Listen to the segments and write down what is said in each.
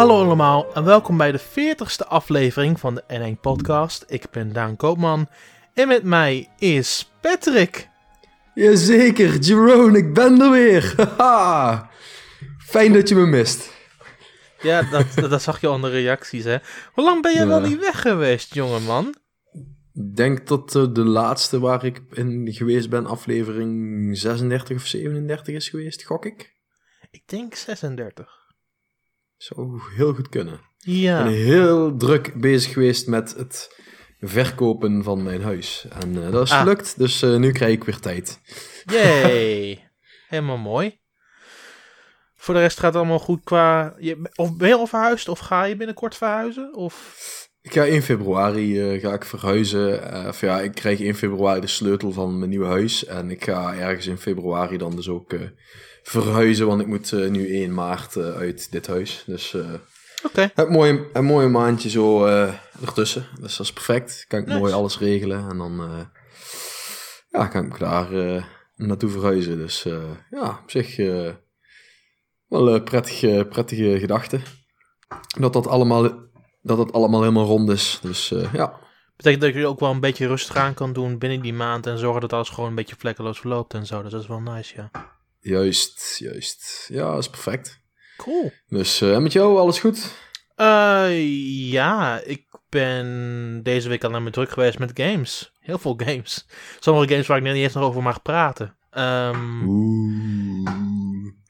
Hallo allemaal en welkom bij de 40ste aflevering van de N1 Podcast. Ik ben Daan Koopman en met mij is Patrick. Jazeker, Jerome, ik ben er weer. Haha. Fijn dat je me mist. Ja, dat, dat zag je de reacties, hè. Hoe lang ben je Ja. wel niet weg geweest, jongeman? Ik denk dat eh, de laatste waar ik in geweest ben, aflevering 36 of 37 is geweest, gok ik. Ik denk 36. Zou heel goed kunnen. Ik Ja, ben heel druk bezig geweest met het verkopen van mijn huis. En eh, dat is Ah. gelukt, dus eh, nu krijg ik weer tijd. yay. Helemaal mooi. Voor de rest gaat het allemaal goed qua... Je, of ben je al verhuisd of ga je binnenkort verhuizen? Of... Ik ga 1 februari eh, ga ik verhuizen. Of ja, ik krijg 1 februari de sleutel van mijn nieuwe huis. En ik ga ergens in februari dan dus ook verhuizen. Want ik moet eh, nu 1 maart eh, uit dit huis. Dus eh Oké, heb mooi, een mooi maandje zo eh, ertussen. Dus dat is perfect. Kan ik Nice. mooi alles regelen. En dan eh, ja, kan ik daar eh, naartoe verhuizen. Dus eh, ja, op zich eh, wel een prettige, prettige gedachte. Dat dat allemaal, dat dat allemaal helemaal rond is. Dus eh, ja. betekent dat je ook wel een beetje rustig aan kan doen binnen die maand en zorgen dat alles gewoon een beetje vlekkeloos verloopt en zo. Dus dat is wel nice, ja. Juist, juist. Ja, dat is perfect. Cool. Dus eh, met jou, alles goed? Eh, ja, ik ben deze week al naar me druk geweest met games. Heel veel games. Sommige games waar ik net niet eens nog over mag praten. Ehm, Oeh.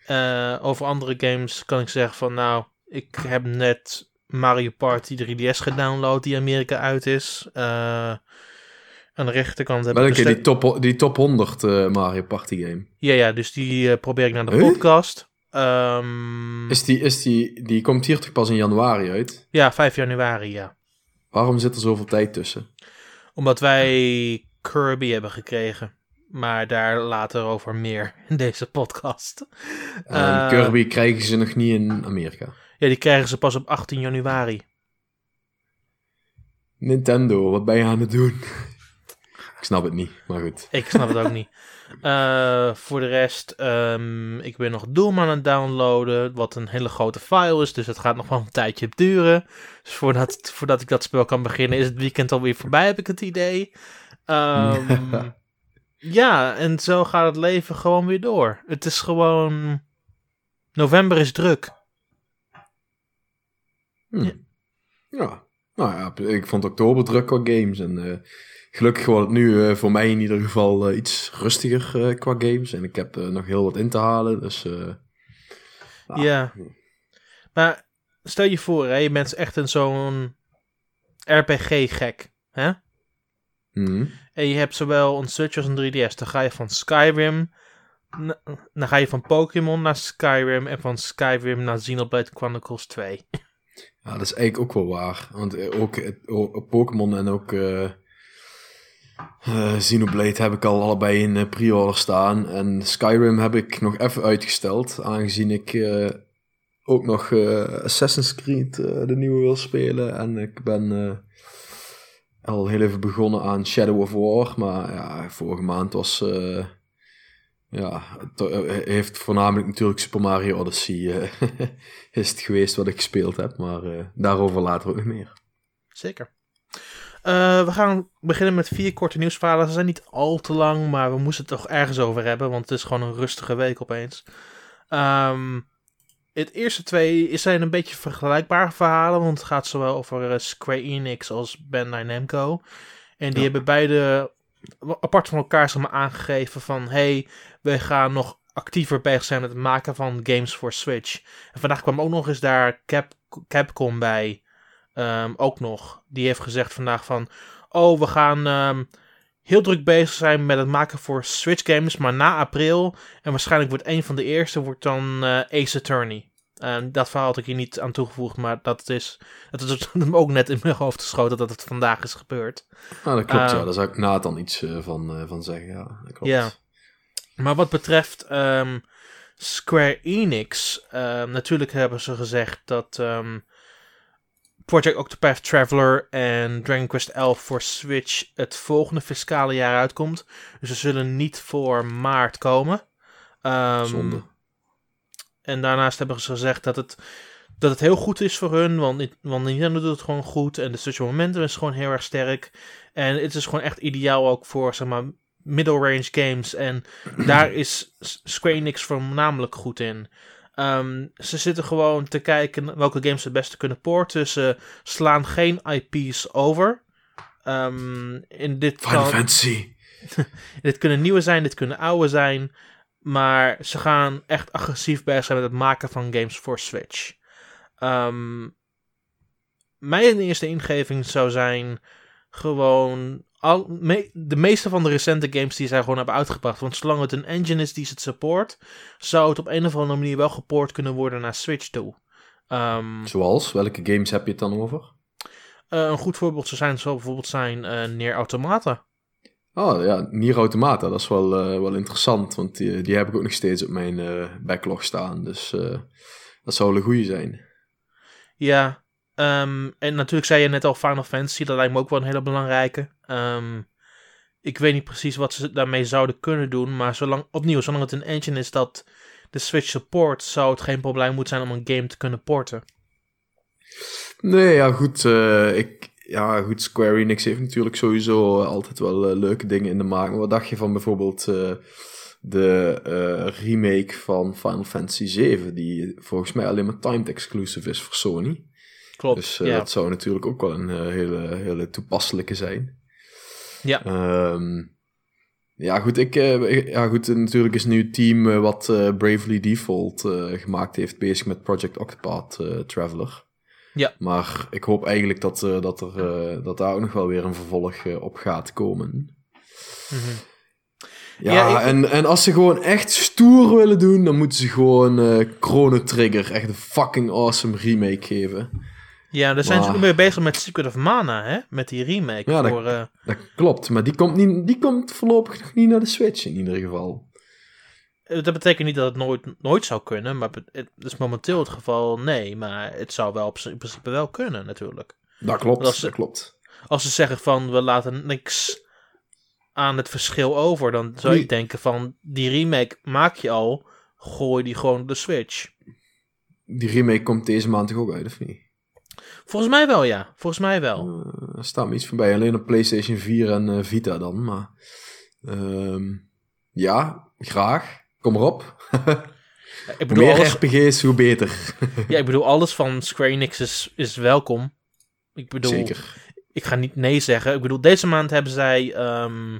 eh, over andere games kan ik zeggen van nou, ik heb net Mario Party 3DS gedownload die Amerika uit is. Eh, aan de rechterkant heb Welke? Die top, die top 100 eh, Mario Party game. Ja, ja, dus die eh, probeer ik naar de Huh? podcast. Ehm, Is die, is die, die komt hier toch pas in januari uit? Ja, 5 januari, ja. Waarom zit er zoveel tijd tussen? Omdat wij Kirby hebben gekregen. Maar daar later over meer in deze podcast. En Eh, Kirby krijgen ze nog niet in Amerika. Ja, die krijgen ze pas op 18 januari. Nintendo, wat ben je aan het doen? Ik snap het niet, maar goed. Ik snap het ook niet. Eh, voor de rest, ehm, ik ben nog Doom aan het downloaden. Wat een hele grote file is. Dus het gaat nog wel een tijdje duren. Dus voordat, voordat ik dat spel kan beginnen, is het weekend alweer voorbij, heb ik het idee. Ehm, ja, en zo gaat het leven gewoon weer door. Het is gewoon. November is druk. Hm. Ja. Ja. Nou ja, ik vond oktober druk qua games. En eh, gelukkig wordt het nu eh, voor mij in ieder geval eh, iets rustiger eh, qua games. En ik heb nog heel wat in te halen. Dus Ah. Ja. Maar stel je voor, hè, je bent echt een zo'n RPG-gek. Hè? hm. En je hebt zowel een Switch als een 3DS. Dan ga je van Skyrim. Dan ga je van Pokémon naar Skyrim. En van Skyrim naar Xenoblade Chronicles 2. Ja, dat is eigenlijk ook wel waar. Want ook Pokémon en ook eh, Xenoblade heb ik al allebei in eh, pre-order staan. En Skyrim heb ik nog even uitgesteld. Aangezien ik eh, ook nog Assassin's Creed de nieuwe wil spelen. En ik ben al heel even begonnen aan Shadow of War. Maar ja, vorige maand was... ja, het heeft voornamelijk natuurlijk Super Mario Odyssey is het geweest wat ik gespeeld heb. Maar daarover later ook meer. Zeker. Eh, we gaan beginnen met vier korte nieuwsverhalen. Ze zijn niet al te lang, maar we moesten het toch ergens over hebben. Want het is gewoon een rustige week opeens. Ehm, het eerste twee zijn een beetje vergelijkbare verhalen. Want het gaat zowel over eh, Square Enix als Bandai Namco. En die Ja. hebben beide apart van elkaar zeg maar, aangegeven van... Hey, we gaan nog actiever bezig zijn met het maken van games voor Switch. En vandaag kwam ook nog eens daar Cap, Capcom bij... Ehm, ook nog. Die heeft gezegd vandaag van... Oh, we gaan ehm, heel druk bezig zijn met het maken voor Switch games. Maar na april, en waarschijnlijk wordt een van de eerste, wordt dan eh, Ace Attorney. En dat verhaal had ik hier niet aan toegevoegd. Maar dat is, dat is hem ook net in mijn hoofd geschoten dat het vandaag is gebeurd. Nou, dat klopt, Ah. ja. Daar zou ik Nathan iets eh, van, eh, van zeggen, ja. Dat klopt. Maar wat betreft ehm, Square Enix, ehm, natuurlijk hebben ze gezegd dat ehm, Project Octopath Traveler en Dragon Quest 11 voor Switch het volgende fiscale jaar uitkomt. Dus ze zullen niet voor maart komen. Ehm, Zonde. En daarnaast hebben ze gezegd dat het dat het heel goed is voor hun, want, want Nintendo doet het gewoon goed en de Switch Momentum is gewoon heel erg sterk. En het is gewoon echt ideaal ook voor, zeg maar, middle range games. En daar is Square Enix voornamelijk goed in. Ehm, ze zitten gewoon te kijken welke games ze het beste kunnen porten. Ze slaan geen IP's over. Ehm, in dit Final kan- Fantasy. dit kunnen nieuwe zijn, dit kunnen oude zijn. Maar ze gaan echt agressief bezig zijn met het maken van games voor Switch. Ehm, mijn eerste ingeving zou zijn gewoon al, me- de meeste van de recente games die zij gewoon hebben uitgebracht. Want zolang het een engine is die het support, zou het op een of andere manier wel gepoord kunnen worden naar Switch toe. Ehm, Zoals? Welke games heb je het dan over? eh, een goed voorbeeld zou, zijn, zou bijvoorbeeld zijn Neer Automata. Oh ja, Nier Automata, dat is wel, eh, wel interessant, want die, die heb ik ook nog steeds op mijn backlog staan. Dus dat zou wel een goede zijn. Ja, ehm, en natuurlijk zei je net al Final Fantasy, dat lijkt me ook wel een hele belangrijke. Ehm, ik weet niet precies wat ze daarmee zouden kunnen doen, maar zolang, opnieuw, zolang het een engine is dat de Switch support, zou het geen probleem moeten zijn om een game te kunnen porten. Nee, ja goed, eh, ik, ja goed, Square Enix heeft natuurlijk sowieso altijd wel eh, leuke dingen in de maak. Maar wat dacht je van bijvoorbeeld eh, de eh, remake van Final Fantasy 7, die volgens mij alleen maar timed exclusive is voor Sony. Klopt, Dus eh, ja. dat zou natuurlijk ook wel een eh, hele, hele toepasselijke zijn. Ja. Ehm, ja, goed, ik, eh, ja, goed, natuurlijk is nu het team eh, wat eh, Bravely Default eh, gemaakt heeft bezig met Project Octopath eh, Traveler. Ja. Maar ik hoop eigenlijk dat, eh, dat, er, eh, dat daar ook nog wel weer een vervolg eh, op gaat komen. Mhm. Ja, Ja, ik- en, en als ze gewoon echt stoer willen doen, dan moeten ze gewoon eh Chrono Trigger echt een fucking awesome remake geven. Ja, daar zijn ze nu mee bezig met Secret of Mana, hè? Met die remake. Ja, dat- voor, eh, Dat klopt, maar die komt, niet, die komt voorlopig nog niet naar de Switch in ieder geval. dat betekent niet dat het nooit, nooit zou kunnen, maar het is momenteel het geval nee. Maar het zou wel in principe wel kunnen, natuurlijk. Dat klopt, Dat is- dat klopt. Als ze zeggen van we laten niks aan het verschil over, dan zou Nee. ik denken van die remake maak je al, gooi die gewoon op de Switch. Die remake komt deze maand toch ook uit, of niet? Volgens mij wel, ja. Volgens mij wel. Eh, er staat me iets voorbij, alleen op PlayStation 4 en eh, Vita dan, maar... ehm, ja, graag. Kom erop. Ik Hoe bedoel, meer alles, RPG's, hoe beter. ja, ik bedoel, alles van Square Enix is, is welkom. Ik bedoel, Zeker. ik ga niet nee zeggen. Ik bedoel, deze maand hebben zij ehm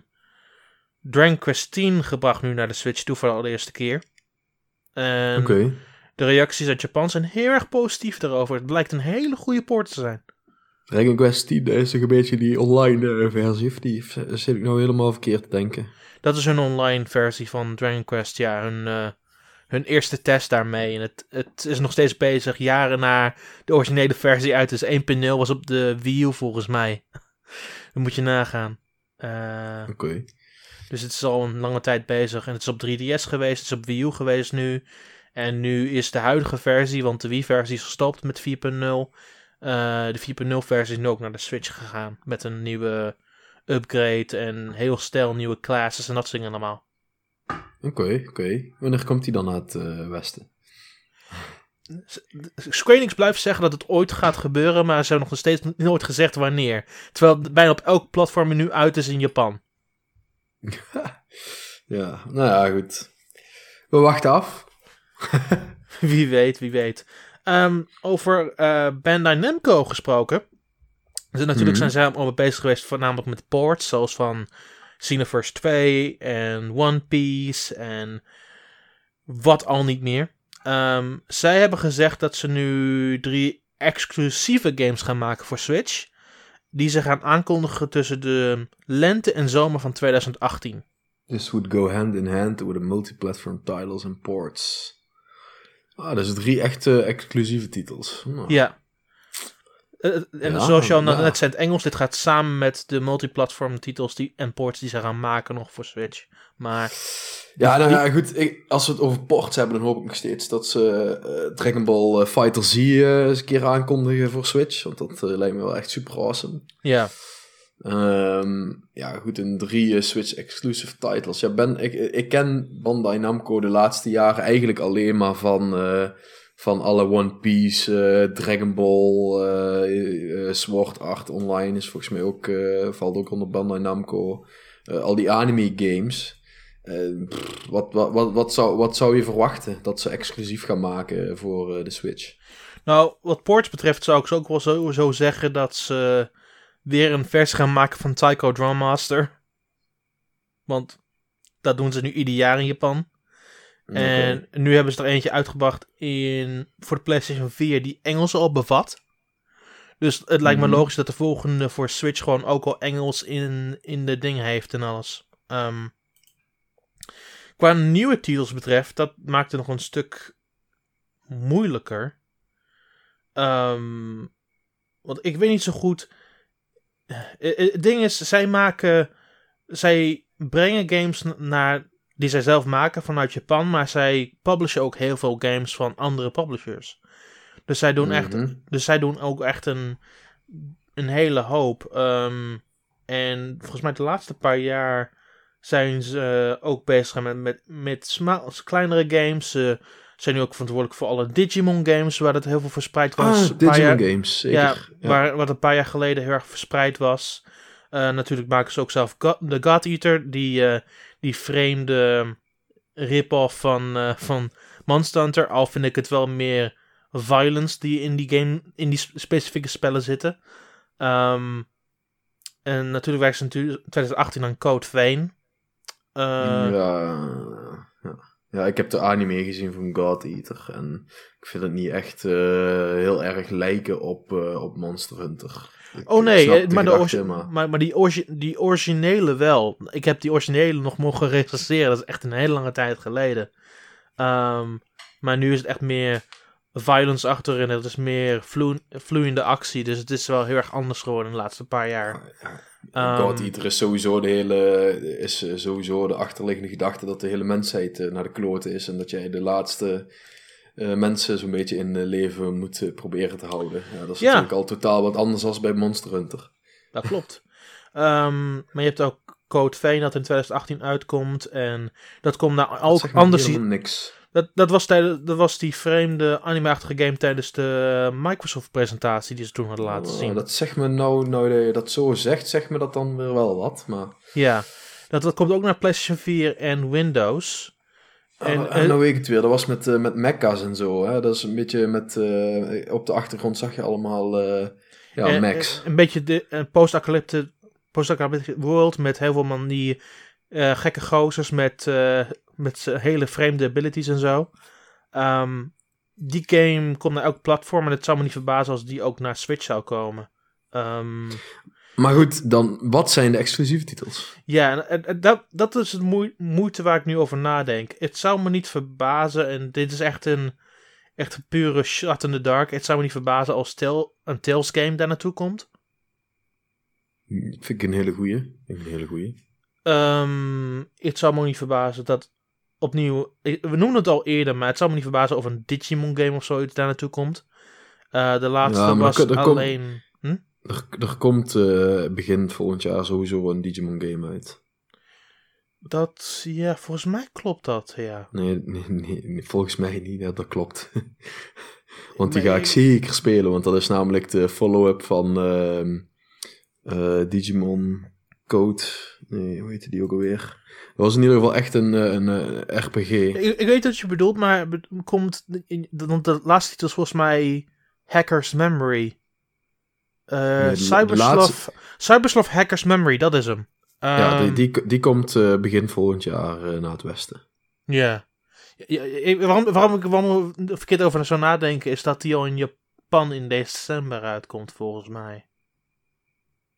Dragon Quest 10 gebracht nu naar de Switch toe voor de allereerste keer. En Oké. De reacties uit Japan zijn heel erg positief daarover. Het blijkt een hele goede poort te zijn. Dragon Quest 10 is toch een beetje die online eh, versie, of die zit ik nou helemaal verkeerd te denken? Dat is hun online versie van Dragon Quest. Ja, hun, eh, hun eerste test daarmee. En het, het is nog steeds bezig. Jaren na de originele versie uit is 1.0 was op de Wii U volgens mij. Dat moet je nagaan. Eh, Oké. dus het is al een lange tijd bezig. En het is op 3DS geweest. Het is op Wii U geweest nu. En nu is de huidige versie, want de Wii-versie is gestopt met 4.0. eh, de 4.0 versie is nu ook naar de Switch gegaan. Met een nieuwe upgrade en heel stijl nieuwe classes en dat soort dingen allemaal. Oké, oké. Wanneer komt die dan naar het eh, westen? Square Enix blijft zeggen dat het ooit gaat gebeuren, maar ze hebben nog steeds nooit gezegd wanneer. Terwijl het bijna op elk platform nu uit is in Japan. Ja, nou ja, goed. We wachten af. Wie weet, wie weet. Ehm, over eh, Bandai Namco gesproken. Dus natuurlijk Mhm. zijn zij allemaal bezig geweest voornamelijk met ports, zoals van Xenoverse 2 en One Piece en wat al niet meer. Ehm, zij hebben gezegd dat ze nu drie exclusieve games gaan maken voor Switch. Die ze gaan aankondigen tussen de lente en zomer van 2018. This would go hand in hand with the multi-platform titles and ports. Ah, dat is drie echte exclusieve titels. Nou, Ja. Eh, en Ja, zoals je al ja. net zei het Engels, dit gaat samen met de multiplatform titels die, en ports die ze gaan maken nog voor Switch. Maar Ja, nou ja, goed. Ik, als we het over ports hebben, dan hoop ik nog steeds dat ze eh, Dragon Ball eh, Fighter Z eh, eens een keer aankondigen voor Switch. Want dat eh, lijkt me wel echt super awesome. ja, Ehm, ja, goed, een drie eh, Switch exclusive titles. Ja, ben, ik, ik ken Bandai Namco de laatste jaren eigenlijk alleen maar van, eh, van alle One Piece, eh, Dragon Ball, Sword Art Online is volgens mij ook, valt ook onder Bandai Namco. Al die anime games. Eh, pff, wat, wat, wat, wat, zou, wat zou je verwachten dat ze exclusief gaan maken voor de Switch? Nou, wat ports betreft zou ik zo ook wel sowieso zeggen dat ze weer een versie gaan maken van Taiko Drum Master. Want dat doen ze nu ieder jaar in Japan. En nu hebben ze er eentje uitgebracht in, voor de PlayStation 4 die Engels al bevat. Dus het lijkt me Mhm. logisch dat de volgende voor Switch gewoon ook al Engels in, in de ding heeft en alles. Ehm, qua nieuwe titels betreft, dat maakt het nog een stuk moeilijker. Ehm, want ik weet niet zo goed. Eh, eh, Het ding is, zij maken. Zij brengen games naar. die zij zelf maken vanuit Japan. Maar zij publishen ook heel veel games van andere publishers. Dus zij doen, echt, Mhm. dus zij doen ook echt een. een hele hoop. Ehm, en volgens mij de laatste paar jaar. zijn ze eh, ook bezig met, met, met kleinere games. Ze zijn nu ook verantwoordelijk voor alle Digimon games. waar dat heel veel verspreid was. Ah, Een paar Digimon jaar- games, zeker. ja, Ja. Waar, wat een paar jaar geleden heel erg verspreid was. Eh, natuurlijk maken ze ook zelf Go- de God Eater, die, eh, die vreemde rip-off van, eh, van Monster Hunter. Al vind ik het wel meer violence die in die game, in die sp- specifieke spellen zitten. Ehm, en natuurlijk werken ze natuurlijk 2018 aan Code Vein. Ja, ja. ik heb de anime gezien van God Eater. En ik vind het niet echt eh, heel erg lijken op, eh, op Monster Hunter. Ik- Oh nee, eh, maar, de gedachte, maar- maar, maar die, orgi- die originele wel. Ik heb die originele nog mogen recenseren. Dat is echt een hele lange tijd geleden. Ehm, maar nu is het echt meer violence achterin. Het is meer vloe- vloeiende actie. Dus het is wel heel erg anders geworden in de laatste paar jaar. Ehm, God Eater is sowieso de hele is eh, sowieso de achterliggende gedachte dat de hele mensheid eh, naar de kloten is en dat jij de laatste eh, mensen zo'n beetje in leven moet proberen te houden. Ja, dat is Ja. natuurlijk al totaal wat anders als bij Monster Hunter. Dat klopt. Ehm, maar je hebt ook Code Vein dat in 2018 uitkomt. En dat komt nou me anders. niks. Dat, dat, was tijdens, dat was die vreemde anime-achtige game tijdens de Microsoft-presentatie die ze toen hadden laten Oh, zien. Dat zegt me nou, nou dat je dat zo zegt, zegt me dat dan weer wel wat. Maar Ja, dat, dat komt ook naar PlayStation 4 en Windows. En, en, eh, nou weet ik het weer. Dat was met, eh, met mecha's en zo. Hè? Dat is een beetje met... eh, op de achtergrond zag je allemaal... eh, ja, en- en Een beetje de post-apocalyptic post world met heel veel man die eh, gekke gozers met, eh, met hele vreemde abilities en zo. Ehm, die game komt naar elk platform en het zou me niet verbazen als die ook naar Switch zou komen. Ehm, Maar goed, dan wat zijn de exclusieve titels? Ja, en- en, en dat, dat is het moe- moeite waar ik nu over nadenk. Het zou me niet verbazen, en dit is echt een, echt een pure shot in the dark. Het zou me niet verbazen als Tel, een Tales game daar naartoe komt. Vind ik een hele goeie. Vind ik een hele goeie. Ehm, het zou me niet verbazen dat opnieuw, we noemen het al eerder, maar het zou me niet verbazen of een Digimon game of zoiets daar naartoe komt. Eh, de laatste Ja, was er komt- alleen... Hm? Er, er komt eh, begin volgend jaar sowieso een Digimon game uit. Dat, ja, volgens mij klopt dat, ja. Nee, nee, nee, volgens mij niet. Ja, dat klopt. want die ga ik ik- zeker spelen. Want dat is namelijk de follow-up van ehm, eh, Digimon Code. Nee, hoe heette die ook alweer? Dat was in ieder geval echt een, eh, een, eh, RPG. Ik, ik weet wat je bedoelt, maar be- komt. in- Want de laatste titel is volgens mij Hacker's Memory. Eh Nee, de- de Cyberslav, laatste- Cyberslav Hacker's Memory, dat is hem. ja, Ehm, die, die, die komt begin volgend jaar naar het westen. Ja. Ja, ik- waarom, waarom ik waarom er verkeerd over zou nadenken, is dat die al in Japan in december uitkomt, volgens mij.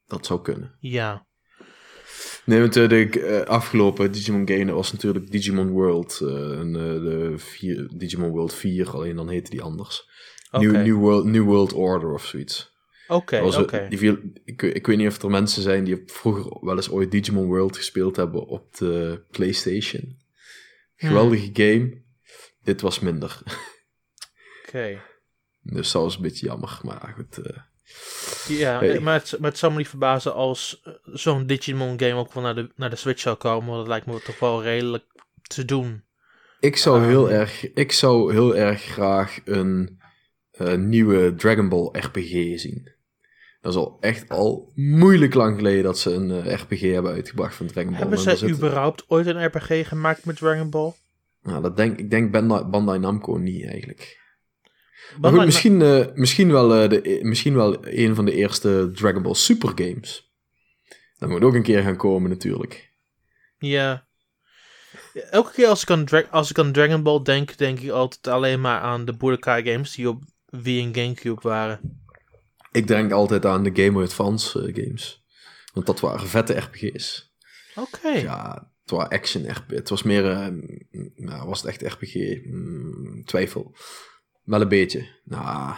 Dat zou kunnen. Ja. Nee, want eh, de eh, afgelopen Digimon game was natuurlijk Digimon World. eh, en, de vier, Digimon World 4, alleen dan heette die anders. New, New, World, New World Order of zoiets. Oké, die viel, ik, ik weet niet of er mensen zijn die vroeger wel eens ooit Digimon World gespeeld hebben op de PlayStation. Geweldige game. Dit was minder. Oké. Dus dat was een beetje jammer. Maar goed. Ja, Hey. maar, het, maar het zou me niet verbazen als eh, zo'n Digimon game ook wel naar de, naar de Switch zou komen. Want dat lijkt me toch wel redelijk te doen. Ik zou heel erg, ik zou heel erg graag een eh, nieuwe Dragon Ball RPG zien. Dat is al echt al moeilijk lang geleden dat ze een eh, RPG hebben uitgebracht van Dragon Ball. Hebben En ze er zit- überhaupt ooit een RPG gemaakt met Dragon Ball? Nou, dat denk, ik denk Bandai, Bandai Namco niet eigenlijk. Maar goed, misschien, eh, misschien, wel, eh, de, misschien wel een van de eerste Dragon Ball Super games. Dat moet ook een keer gaan komen natuurlijk. Ja. Elke keer als ik, aan Dra- als ik aan Dragon Ball denk, denk ik altijd alleen maar aan de Budokai games die op Wii en Gamecube waren. Ik denk altijd aan de Game Boy Advance eh, games. Want dat waren vette RPG's. Oké. Ja, het was action RPG. Het was meer, nou, was het echt RPG? Mm, twijfel. Wel een beetje. Nou,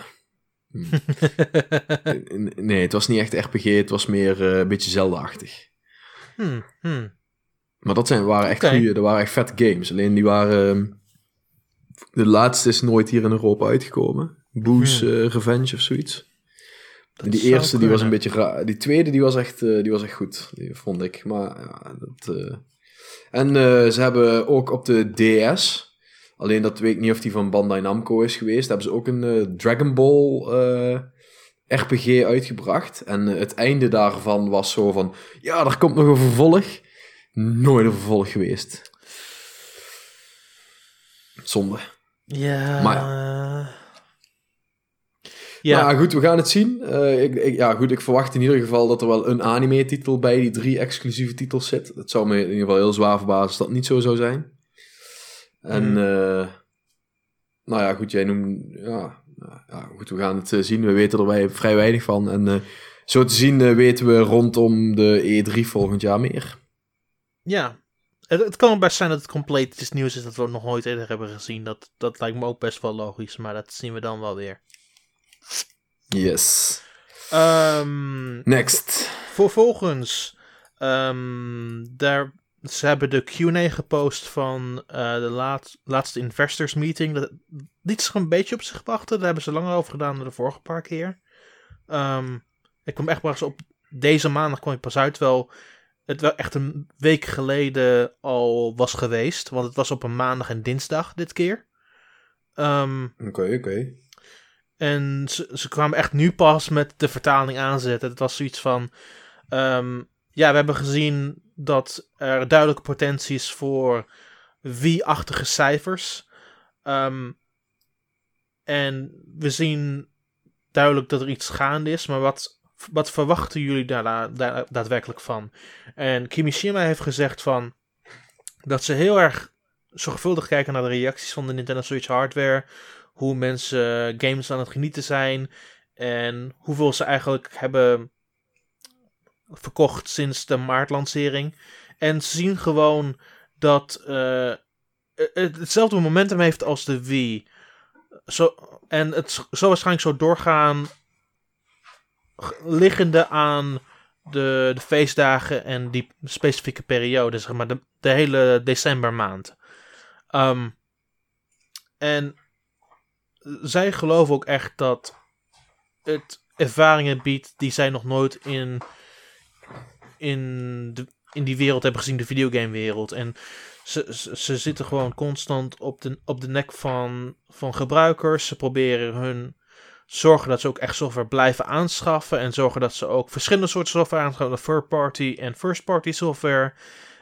mm. N- nee, het was niet echt RPG. Het was meer eh, een beetje Zelda-achtig. Hmm, hmm. Maar dat zijn, waren echt goede, dat waren echt vet games. Alleen die waren... ehm, de laatste is nooit hier in Europa uitgekomen. Boo's Hmm. eh, Revenge of zoiets. Dat die eerste die was een beetje raar. Die tweede die was echt, eh, die was echt goed, die vond ik. Maar ja, dat... En ze hebben ook op de DS... Alleen dat weet ik niet of die van Bandai Namco is geweest. Daar hebben ze ook een eh, Dragon Ball eh, RPG uitgebracht. En eh, het einde daarvan was zo van... Ja, er komt nog een vervolg. Nooit een vervolg geweest. Zonde. Ja. Maar Ja. Maar goed, we gaan het zien. Ik, ik- ja, goed, ik verwacht in ieder geval dat er wel een anime-titel bij die drie exclusieve titels zit. Het zou me in ieder geval heel zwaar verbazen als dat niet zo zou zijn. En, Mhm. eh, nou ja, goed, jij noemt... Ja, ja, goed, we gaan het eh, zien. We weten er wij vrij weinig van. En eh, zo te zien weten we rondom de E3 volgend jaar meer. Ja. Het, het kan best zijn dat het compleet iets nieuws is dat we nog nooit eerder hebben gezien. Dat, dat lijkt me ook best wel logisch, maar dat zien we dan wel weer. Yes. Ehm Next. Vervolgens, ehm, daar, ze hebben de Q&A gepost van eh, de laat, laatste investors meeting. Dat liet zich een beetje op zich wachten. Daar hebben ze langer over gedaan dan de vorige paar keer. Ehm, ik kwam echt pas op deze maandag kwam ik pas uit, wel het wel echt een week geleden al was geweest. Want het was op een maandag en dinsdag dit keer. Ehm, Oké, oké. en ze, ze kwamen echt nu pas met de vertaling aanzetten. Het was zoiets van. ehm, ja, we hebben gezien dat er duidelijke potentie is voor wie-achtige cijfers. Ehm, en we zien duidelijk dat er iets gaande is, maar wat, wat verwachten jullie daar, da- da- daadwerkelijk van? En Kimishima heeft gezegd van dat ze heel erg zorgvuldig kijken naar de reacties van de Nintendo Switch hardware hoe mensen games aan het genieten zijn en hoeveel ze eigenlijk hebben verkocht sinds de maartlancering. En ze zien gewoon dat eh, het hetzelfde momentum heeft als de Wii. Zo, en het zal waarschijnlijk zo doorgaan, liggende aan de, de feestdagen en die specifieke periode, zeg maar de, de hele decembermaand. Ehm, en zij geloven ook echt dat het ervaringen biedt die zij nog nooit in, in, de, in die wereld hebben gezien, de videogamewereld. En ze, ze, zitten gewoon constant op de, op de nek van, van gebruikers. Ze proberen hun zorgen dat ze ook echt software blijven aanschaffen. En zorgen dat ze ook verschillende soorten software aanschaffen. Third party en first party software.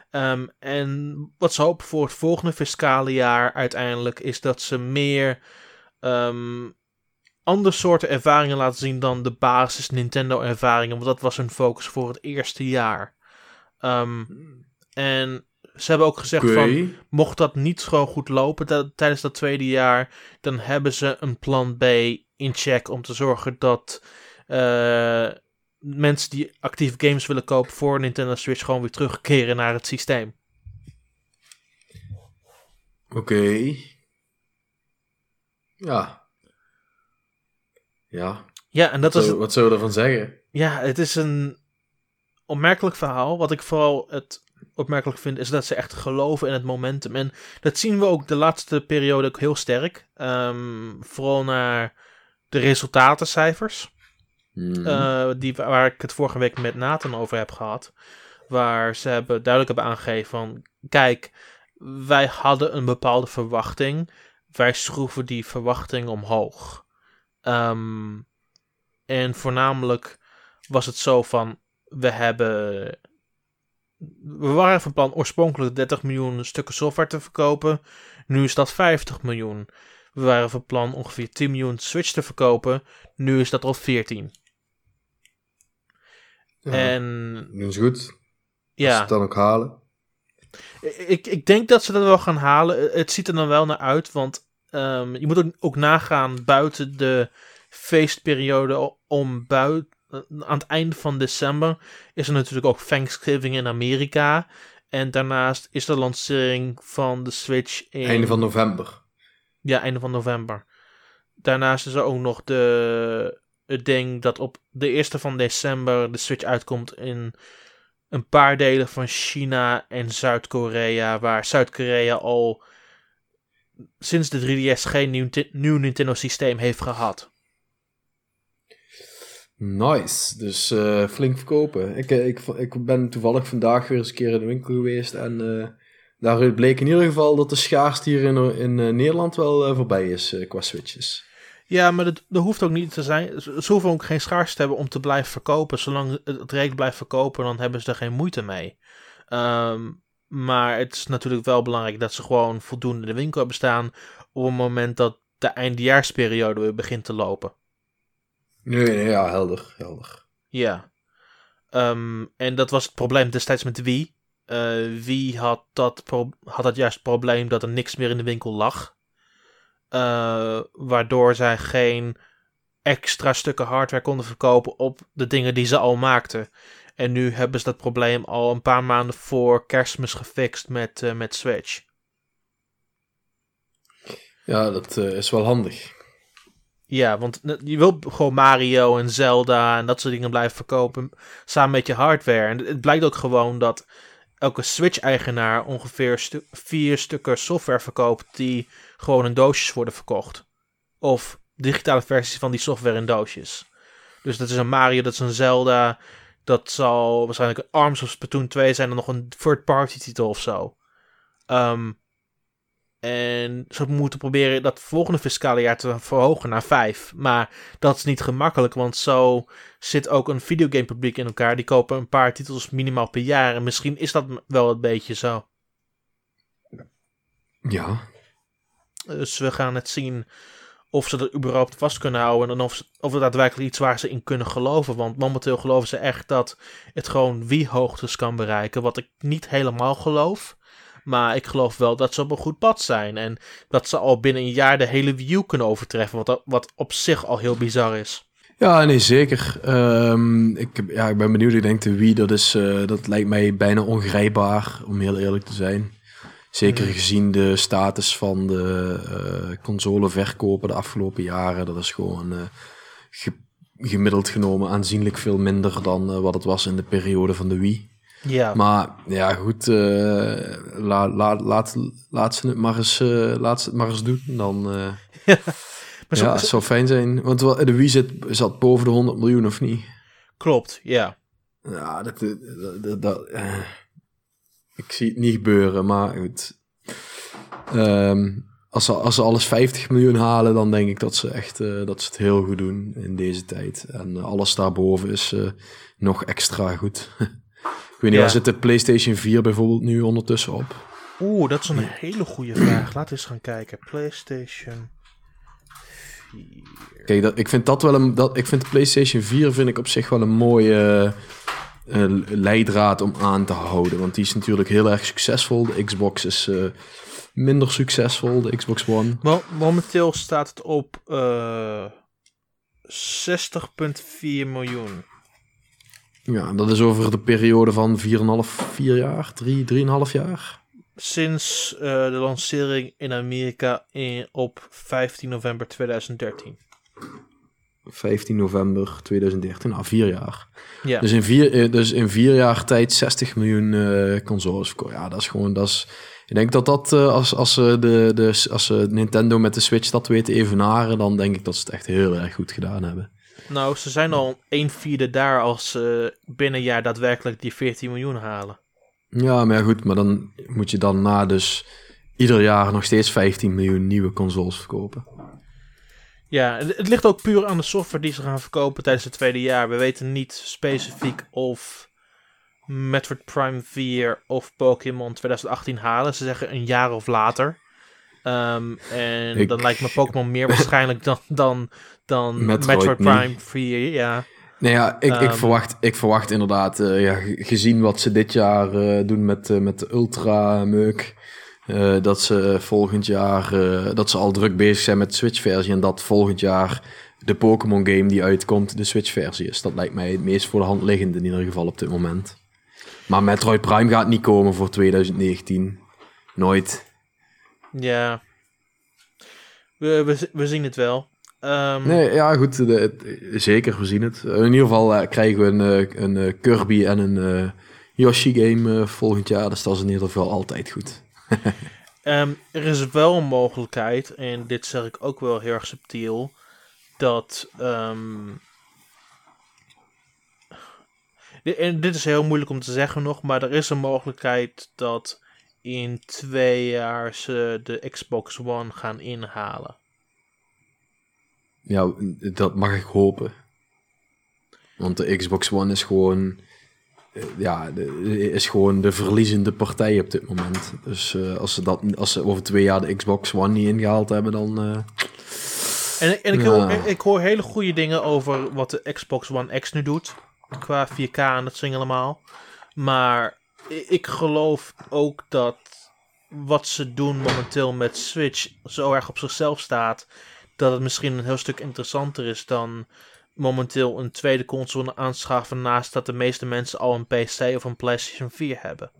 Ehm, en wat ze hopen voor het volgende fiscale jaar uiteindelijk is dat ze meer ehm, andere soorten ervaringen laten zien dan de basis Nintendo ervaringen. Want dat was hun focus voor het eerste jaar. Ehm, en ze hebben ook gezegd van mocht dat niet gewoon goed lopen tijdens dat tweede jaar, dan hebben ze een plan B in check om te zorgen dat eh, mensen die actief games willen kopen voor Nintendo Switch gewoon weer terugkeren naar het systeem. Oké. Ja. Ja. Ja, en dat wat, is zou, wat zou je ervan zeggen? Ja, het is een opmerkelijk verhaal. Wat ik vooral het opmerkelijk vind, is dat ze echt geloven in het momentum. En dat zien we ook de laatste periode ook heel sterk. Ehm, vooral naar de resultatencijfers. Hmm. eh, die, waar ik het vorige week met Nathan over heb gehad. Waar ze hebben, duidelijk hebben aangegeven van... Kijk, wij hadden een bepaalde verwachting. Wij schroeven die verwachting omhoog. Ehm, en voornamelijk was het zo van, we hebben... We waren van plan oorspronkelijk 30 miljoen stukken software te verkopen. Nu is dat 50 miljoen. We waren van plan ongeveer 10 miljoen Switch te verkopen. Nu is dat al 14. Ja, En doen ze goed. Als ze ja, het dan ook halen. ik, ik denk dat ze dat wel gaan halen. Het ziet er dan wel naar uit, want ehm, je moet ook, ook nagaan buiten de feestperiode om buiten. Aan het einde van december is er natuurlijk ook Thanksgiving in Amerika. En daarnaast is de lancering van de Switch in... Einde van november. Ja, einde van november. Daarnaast is er ook nog de, het ding dat op de eerste van december de Switch uitkomt in een paar delen van China en Zuid-Korea, waar Zuid-Korea al sinds de 3DS geen nieuw, nieuw Nintendo systeem heeft gehad. Nice. Dus eh, flink verkopen. Ik, eh, ik, ik ben toevallig vandaag weer eens een keer in de winkel geweest. En uh, daaruit bleek in ieder geval dat de schaarste hier in, in Nederland wel voorbij is qua switches. Ja, maar dat, dat, hoeft ook niet te zijn. Ze hoeven ook geen schaarste te hebben om te blijven verkopen. Zolang het rijk blijft verkopen, dan hebben ze er geen moeite mee. Um, maar het is natuurlijk wel belangrijk dat ze gewoon voldoende in de winkel hebben staan. op het moment dat de eindejaarsperiode weer begint te lopen. Nee, nee ja, helder, helder. Ja. Um, en dat was het probleem destijds met de Wii. Uh, Wii had dat, had dat juist het probleem dat er niks meer in de winkel lag. Uh, waardoor zij geen extra stukken hardware konden verkopen op de dingen die ze al maakten. En nu hebben ze dat probleem al een paar maanden voor kerstmis gefixt met, uh, met Switch. Ja, dat uh, is wel handig. Ja, want je wil gewoon Mario en Zelda en dat soort dingen blijven verkopen samen met je hardware. En het blijkt ook gewoon dat elke Switch-eigenaar ongeveer stu vier stukken software verkoopt die gewoon in doosjes worden verkocht. Of digitale versies van die software in doosjes. Dus dat is een Mario, dat is een Zelda. Dat zal waarschijnlijk Arms of Splatoon 2 zijn dan nog een third-party titel of zo. Um, en ze moeten proberen dat volgende fiscale jaar te verhogen naar 5. Maar dat is niet gemakkelijk, want zo zit ook een videogame publiek in elkaar. Die kopen een paar titels minimaal per jaar. En misschien is dat wel een beetje zo. Ja. Dus we gaan het zien of ze dat überhaupt vast kunnen houden. En of, of het daadwerkelijk iets waar ze in kunnen geloven. Want momenteel geloven ze echt dat het gewoon wie hoogtes kan bereiken. Wat ik niet helemaal geloof. Maar ik geloof wel dat ze op een goed pad zijn. En dat ze al binnen een jaar de hele Wii U kunnen overtreffen. Wat, wat op zich al heel bizar is. Ja, nee, zeker. Um, ik, ja, ik ben benieuwd. Ik denk de Wii, dat, is, uh, dat lijkt mij bijna ongrijpbaar, om heel eerlijk te zijn. Zeker gezien de status van de uh, consoleverkopen de afgelopen jaren. Dat is gewoon uh, ge gemiddeld genomen aanzienlijk veel minder dan wat het was in de periode van de Wii. Ja. Maar ja, goed, la, la, laat, laat, ze het maar eens, laat ze het maar eens doen. Dan ja, maar zo, ja, het zou fijn zijn. Want de Wii zit, zat boven de 100 miljoen, of niet? Klopt, ja. Ja, dat, dat, dat, dat ik zie het niet gebeuren, maar goed. Um, als, ze, als ze alles 50 miljoen halen, dan denk ik dat ze echt dat ze het heel goed doen in deze tijd. En alles daarboven is nog extra goed. Ik weet niet, waar zit de PlayStation 4 bijvoorbeeld nu ondertussen op? Oeh, dat is een hele goede vraag. Laten we eens gaan kijken. PlayStation 4. Kijk, dat, ik vind dat wel een. Dat, ik vind de PlayStation 4 vind ik op zich wel een mooie leidraad om aan te houden. Want die is natuurlijk heel erg succesvol. De Xbox is uh, minder succesvol, de Xbox One. Momenteel staat het op uh, 60,4 miljoen. Ja, dat is over de periode van 4,5, 4 jaar, 3, 3,5 jaar. Sinds uh, de lancering in Amerika in, op 15 november 2013. 15 november 2013, nou vier jaar. Ja. Dus, in vier, dus in vier jaar tijd 60 miljoen uh, consoles. Ja, dat is gewoon, dat is, ik denk dat dat, uh, als, als, ze de, de, als ze Nintendo met de Switch dat weten evenaren, dan denk ik dat ze het echt heel erg goed gedaan hebben. Nou, ze zijn al een vierde daar als ze binnen een jaar daadwerkelijk die 14 miljoen halen. Ja, maar ja, goed, maar dan moet je dan na dus ieder jaar nog steeds 15 miljoen nieuwe consoles verkopen. Ja, het, ligt ook puur aan de software die ze gaan verkopen tijdens het tweede jaar. We weten niet specifiek of Metroid Prime 4 of Pokémon 2018 halen. Ze zeggen een jaar of later. Ehm, en Ik- dan lijkt me Pokémon meer waarschijnlijk dan, dan, dan Metroid Metroid, niet. Prime 4. Ja. Nou ja, ik, ik, Ehm. verwacht, ik verwacht inderdaad, eh, ja, ge- gezien wat ze dit jaar eh, doen met, eh, met de Ultra Meuk, eh, dat ze volgend jaar, eh, dat ze al druk bezig zijn met de Switch-versie en dat volgend jaar de Pokémon game die uitkomt de Switch-versie is. Dat lijkt mij het meest voor de hand liggend in ieder geval op dit moment. Maar Metroid Prime gaat niet komen voor 2019. Nooit. Ja. We, we, we zien het wel. Ehm, Nee, ja goed, de- zeker, we zien het. In ieder geval eh, krijgen we een, een Kirby en een Yoshi game eh, volgend jaar, dus dat is in ieder geval altijd goed. Ehm, er is wel een mogelijkheid, en dit zeg ik ook wel heel erg subtiel, dat. ehm, en dit is heel moeilijk om te zeggen nog, maar er is een mogelijkheid dat in twee jaar ze de Xbox One gaan inhalen. Ja, dat mag ik hopen. Want de Xbox One is gewoon, ja, de, is gewoon de verliezende partij op dit moment. Dus eh, als, ze dat, als ze over twee jaar de Xbox One niet ingehaald hebben, dan... eh, En, en ik, Ja. hoor, ik hoor hele goede dingen over wat de Xbox One X nu doet. Qua 4K en dat zing allemaal. Maar ik geloof ook dat wat ze doen momenteel met Switch zo erg op zichzelf staat. Dat het misschien een heel stuk interessanter is dan momenteel een tweede console aanschaffen. Naast dat de meeste mensen al een PC of een PlayStation 4 hebben.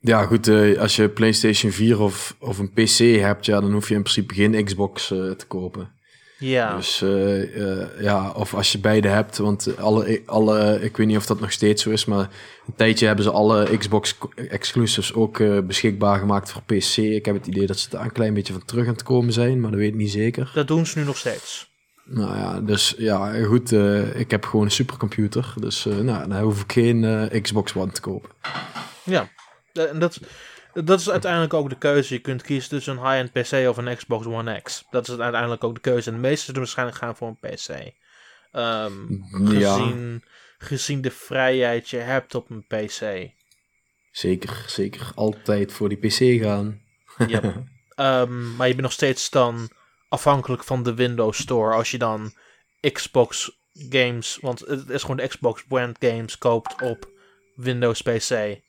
Ja, goed, eh, als je PlayStation 4 of, of een PC hebt, ja, dan hoef je in principe geen Xbox eh, te kopen. Ja, Dus eh, ja, of als je beide hebt, want alle, alle, ik weet niet of dat nog steeds zo is, maar een tijdje hebben ze alle Xbox exclusives ook beschikbaar gemaakt voor PC. Ik heb het idee dat ze daar een klein beetje van terug aan het komen zijn, maar dat weet ik niet zeker. dat doen ze nu nog steeds. Nou ja, dus ja, goed, eh, ik heb gewoon een supercomputer, dus eh, nou, dan hoef ik geen eh, Xbox One te kopen. Ja, en dat, dat is uiteindelijk ook de keuze. Je kunt kiezen tussen een high-end PC of een Xbox One X. Dat is uiteindelijk ook de keuze. En de meesten zullen waarschijnlijk gaan voor een PC. Ehm, Ja, gezien, gezien de vrijheid je hebt op een PC. zeker, zeker. Altijd voor die PC gaan. Ja. Ehm, maar je bent nog steeds dan afhankelijk van de Windows Store. Als je dan Xbox games, want het is gewoon de Xbox brand games koopt op Windows PC.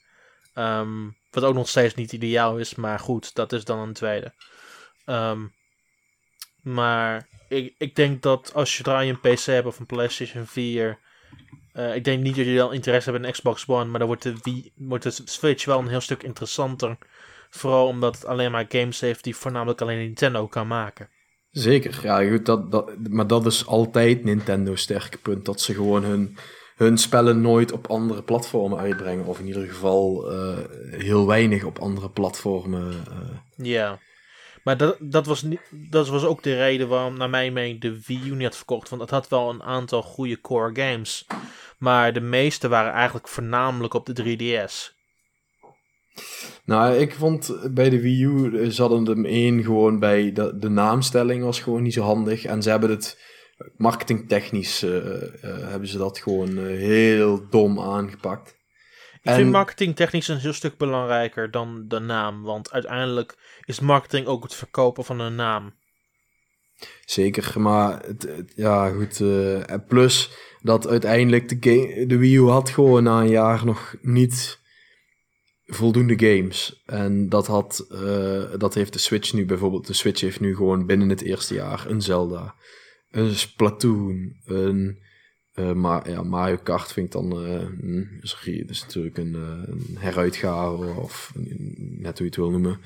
Ehm, wat ook nog steeds niet ideaal is, maar goed, dat is dan een tweede. Ehm, maar ik, ik denk dat als je je een PC hebt of een PlayStation 4. eh, ik denk niet dat je dan interesse hebt in Xbox One, maar dan wordt de, wordt de Switch wel een heel stuk interessanter. Vooral omdat het alleen maar games heeft die voornamelijk alleen Nintendo kan maken. Zeker, ja, goed, dat, dat, maar dat is altijd Nintendo's sterke punt. Dat ze gewoon hun, hun spellen nooit op andere platformen uitbrengen. Of in ieder geval eh, heel weinig op andere platformen. eh. Ja. Maar dat, dat, was niet, dat was ook de reden waarom, naar mijn mening, de Wii U niet had verkocht. Want het had wel een aantal goede core games. Maar de meeste waren eigenlijk voornamelijk op de 3DS. Nou, ik vond bij de Wii U, eh, ze hadden hem één gewoon bij, de, de naamstelling was gewoon niet zo handig. En ze hebben het marketingtechnisch, eh, eh, hebben ze dat gewoon heel dom aangepakt. Ik En- vind marketing technisch een heel stuk belangrijker dan de naam. Want uiteindelijk is marketing ook het verkopen van een naam. Zeker, maar het, het- ja, goed. en plus dat uiteindelijk de, de Wii U had gewoon na een jaar nog niet voldoende games. En dat, had, eh, dat heeft de Switch nu bijvoorbeeld. De Switch heeft nu gewoon binnen het eerste jaar een Zelda, een Splatoon, een. eh, maar ja, Mario Kart vind ik dan. hm, sorry, dat is natuurlijk een, eh, een heruitgave of net hoe je het wil noemen.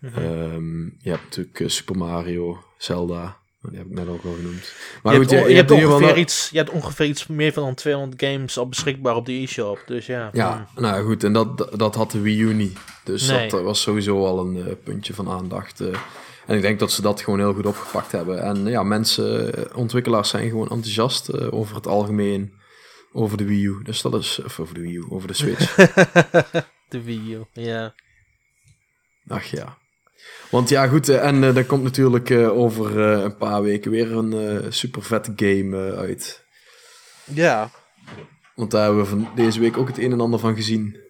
Mhm. Ehm, je hebt natuurlijk Super Mario, Zelda. Die heb ik net ook al genoemd. Maar je, goed, hebt, je, je, je ongeveer iets, je hebt ongeveer iets meer van 200 games al beschikbaar op de e-shop. Dus ja. Ja, nou goed, en dat, dat had de Wii U niet. Dus Nee. dat eh, was sowieso al een eh, puntje van aandacht. eh. en ik denk dat ze dat gewoon heel goed opgepakt hebben. En ja, mensen, ontwikkelaars zijn gewoon enthousiast over het algemeen. over de Wii U. Dus dat is, of over de Wii U, over de Switch. de Wii U, ja. Ach ja. Want ja, goed, eh, en uh, er komt natuurlijk uh, over uh, een paar weken weer een super vette game uit. Ja. Want daar hebben we van deze week ook het een en ander van gezien.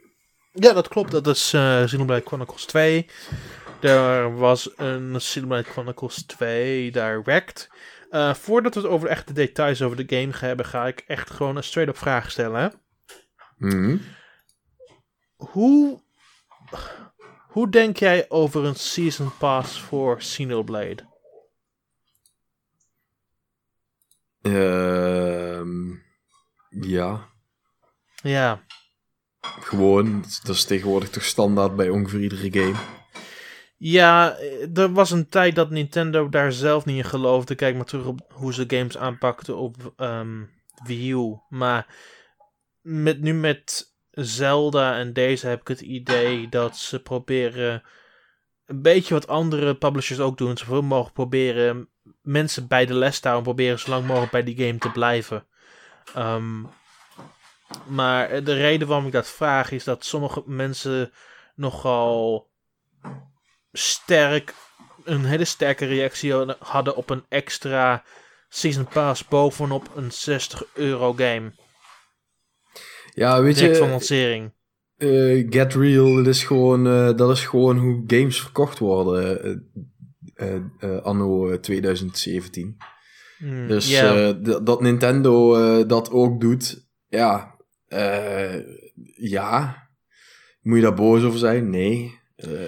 Ja, dat klopt. Dat is uh, Xenoblade Chronicles 2. Er was een Xenoblade Chronicles 2 Direct. Voordat we het over de echte details over de game gaan hebben, ga ik echt gewoon een straight-up vraag stellen. Mm Hoe, hoe denk jij over een Season Pass voor Xenoblade? Ehm ja. Ja. Gewoon, dat is tegenwoordig toch standaard bij ongeveer iedere game. Ja, er was een tijd dat Nintendo daar zelf niet in geloofde. Kijk maar terug op hoe ze games aanpakten op um, Wii U. Maar met, nu met Zelda en deze heb ik het idee dat ze proberen een beetje wat andere publishers ook doen. Zoveel mogelijk proberen mensen bij de les te houden. Proberen zo lang mogelijk bij die game te blijven. Um, maar de reden waarom ik dat vraag is dat sommige mensen nogal sterk een hele sterke reactie hadden op een extra season pass bovenop een 60 euro game. Ja, weet Direct je. van lancering. Uh, Get Real, dat is, gewoon, uh, dat is gewoon hoe games verkocht worden uh, anno 2017. Mm, dus yeah. dat Nintendo dat ook doet, ja, ja. Moet je daar boos over zijn? Nee.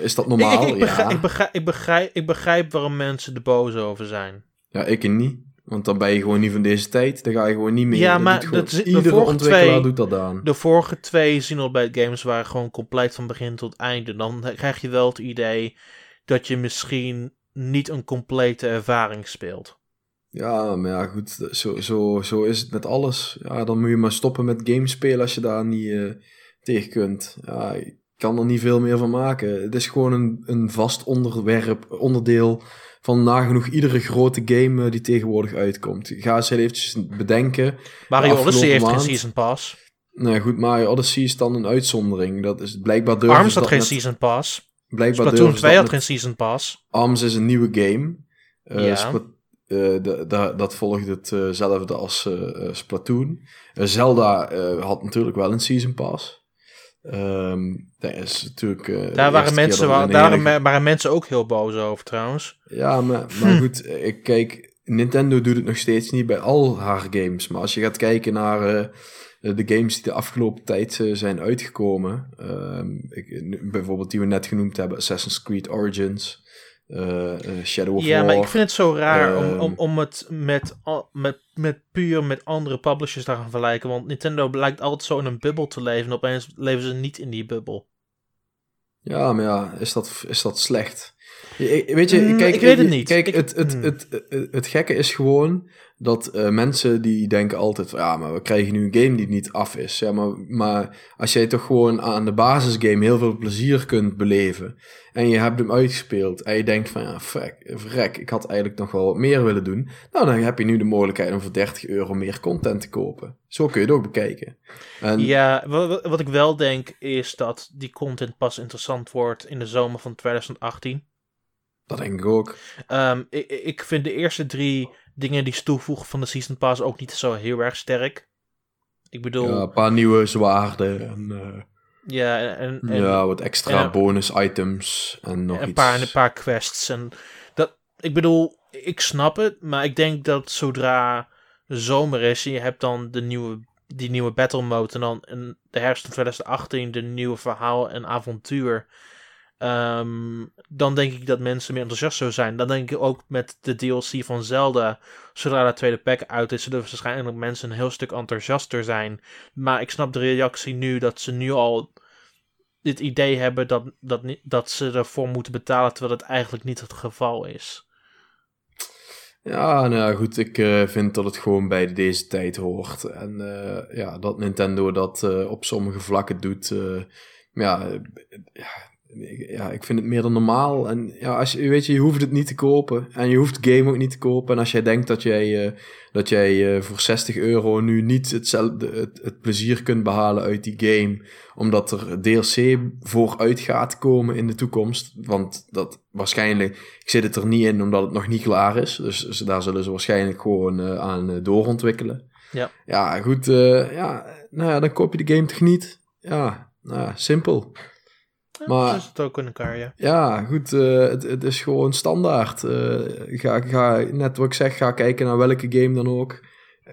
Is dat normaal? Ik, ik, begrijp, ja. ik, begrijp, ik, begrijp, ik begrijp waarom mensen er boos over zijn. Ja, ik niet. Want dan ben je gewoon niet van deze tijd. Dan ga je gewoon niet meer. Ja, maar dat, iedere ontwikkelaar twee, doet dat aan. De vorige twee Xenoblade games waren gewoon compleet van begin tot einde. Dan krijg je wel het idee dat je misschien niet een complete ervaring speelt. Ja, maar ja, goed. Zo, zo, zo is het met alles. Ja, dan moet je maar stoppen met games spelen als je daar niet uh, tegen kunt. Ja, ik kan er niet veel meer van maken. Het is gewoon een, een vast onderwerp, onderdeel van nagenoeg iedere grote game uh, die tegenwoordig uitkomt. Ga eens eventjes bedenken. Mario Odyssey heeft maand, geen Season Pass. Nou goed, Mario Odyssey is dan een uitzondering. Dat is blijkbaar durven ARMS had geen net, Season Pass. Blijkbaar Splatoon 2 had geen Season Pass. ARMS is een nieuwe game. Uh, ja. Splat, uh, de, dat volgt hetzelfde als uh, Splatoon. Zelda had natuurlijk wel een Season Pass. Um, dat is natuurlijk. Uh, daar waren mensen, daar waren mensen ook heel boos over trouwens. Ja, maar, maar goed, ik kijk, Nintendo doet het nog steeds niet bij al haar games. Maar als je gaat kijken naar uh, de games die de afgelopen tijd uh, zijn uitgekomen, ik, bijvoorbeeld die we net genoemd hebben, Assassin's Creed Origins. Uh, Shadow of ja, War. maar ik vind het zo raar Ehm, om, om, om het met, met, met puur met andere publishers te gaan vergelijken. Want Nintendo blijkt altijd zo in een bubbel te leven. En opeens leven ze niet in die bubbel. Ja, maar ja, is dat, is dat slecht? Je, weet je, Mm, kijk, ik weet het niet. Kijk, Ik- het, het, mm. het, het, het gekke is gewoon dat eh, mensen die denken altijd ja, maar we krijgen nu een game die niet af is. Ja, maar, maar als jij toch gewoon aan de basisgame heel veel plezier kunt beleven en je hebt hem uitgespeeld en je denkt van, ja, fuck, verrek, ik had eigenlijk nog wel wat meer willen doen. Nou, dan heb je nu de mogelijkheid om voor 30 euro meer content te kopen. Zo kun je het ook bekijken. En, Ja, wat ik wel denk is dat die content pas interessant wordt in de zomer van 2018. Dat denk ik ook. Ehm, ik, ik vind de eerste drie dingen die ze toevoegen van de Season Pass ook niet zo heel erg sterk. Ik bedoel, Ja, ja, een paar nieuwe zwaarden en... eh, en, en ja, wat extra en- bonus items en nog een, iets. paar, een paar quests. En dat, ik bedoel, ik snap het, maar ik denk dat zodra zomer is en je hebt dan de nieuwe, die nieuwe battle mode en dan in de herfst van 2018 de nieuwe verhaal en avontuur. Ehm, dan denk ik dat mensen meer enthousiast zullen zijn. Dan denk ik ook met de DLC van Zelda. Zodra de tweede pack uit is, zullen waarschijnlijk mensen een heel stuk enthousiaster zijn. Maar ik snap de reactie nu dat ze nu al dit idee hebben dat, dat, dat ze ervoor moeten betalen, terwijl het eigenlijk niet het geval is. Ja, nou goed, ik eh, vind dat het gewoon bij deze tijd hoort. En eh, ja, dat Nintendo dat eh, op sommige vlakken doet. ja, ja, ik vind het meer dan normaal. En ja, als je, weet je, je hoeft het niet te kopen. En je hoeft game ook niet te kopen. En als jij denkt dat jij, uh, dat jij uh, voor 60 euro nu niet hetzelfde, het, het, plezier kunt behalen uit die game. Omdat er DLC voor uit gaat komen in de toekomst. Want dat waarschijnlijk, ik zit het er niet in omdat het nog niet klaar is. Dus, dus daar zullen ze waarschijnlijk gewoon uh, aan doorontwikkelen. Ja. Ja, goed. ja, nou ja, dan koop je de game toch niet? Ja, nou ja, simpel. Maar, is het ook in elkaar, ja. Ja, goed. Uh, het, het, is gewoon standaard. Uh, ga, ga, net wat ik zeg, ga kijken naar welke game dan ook.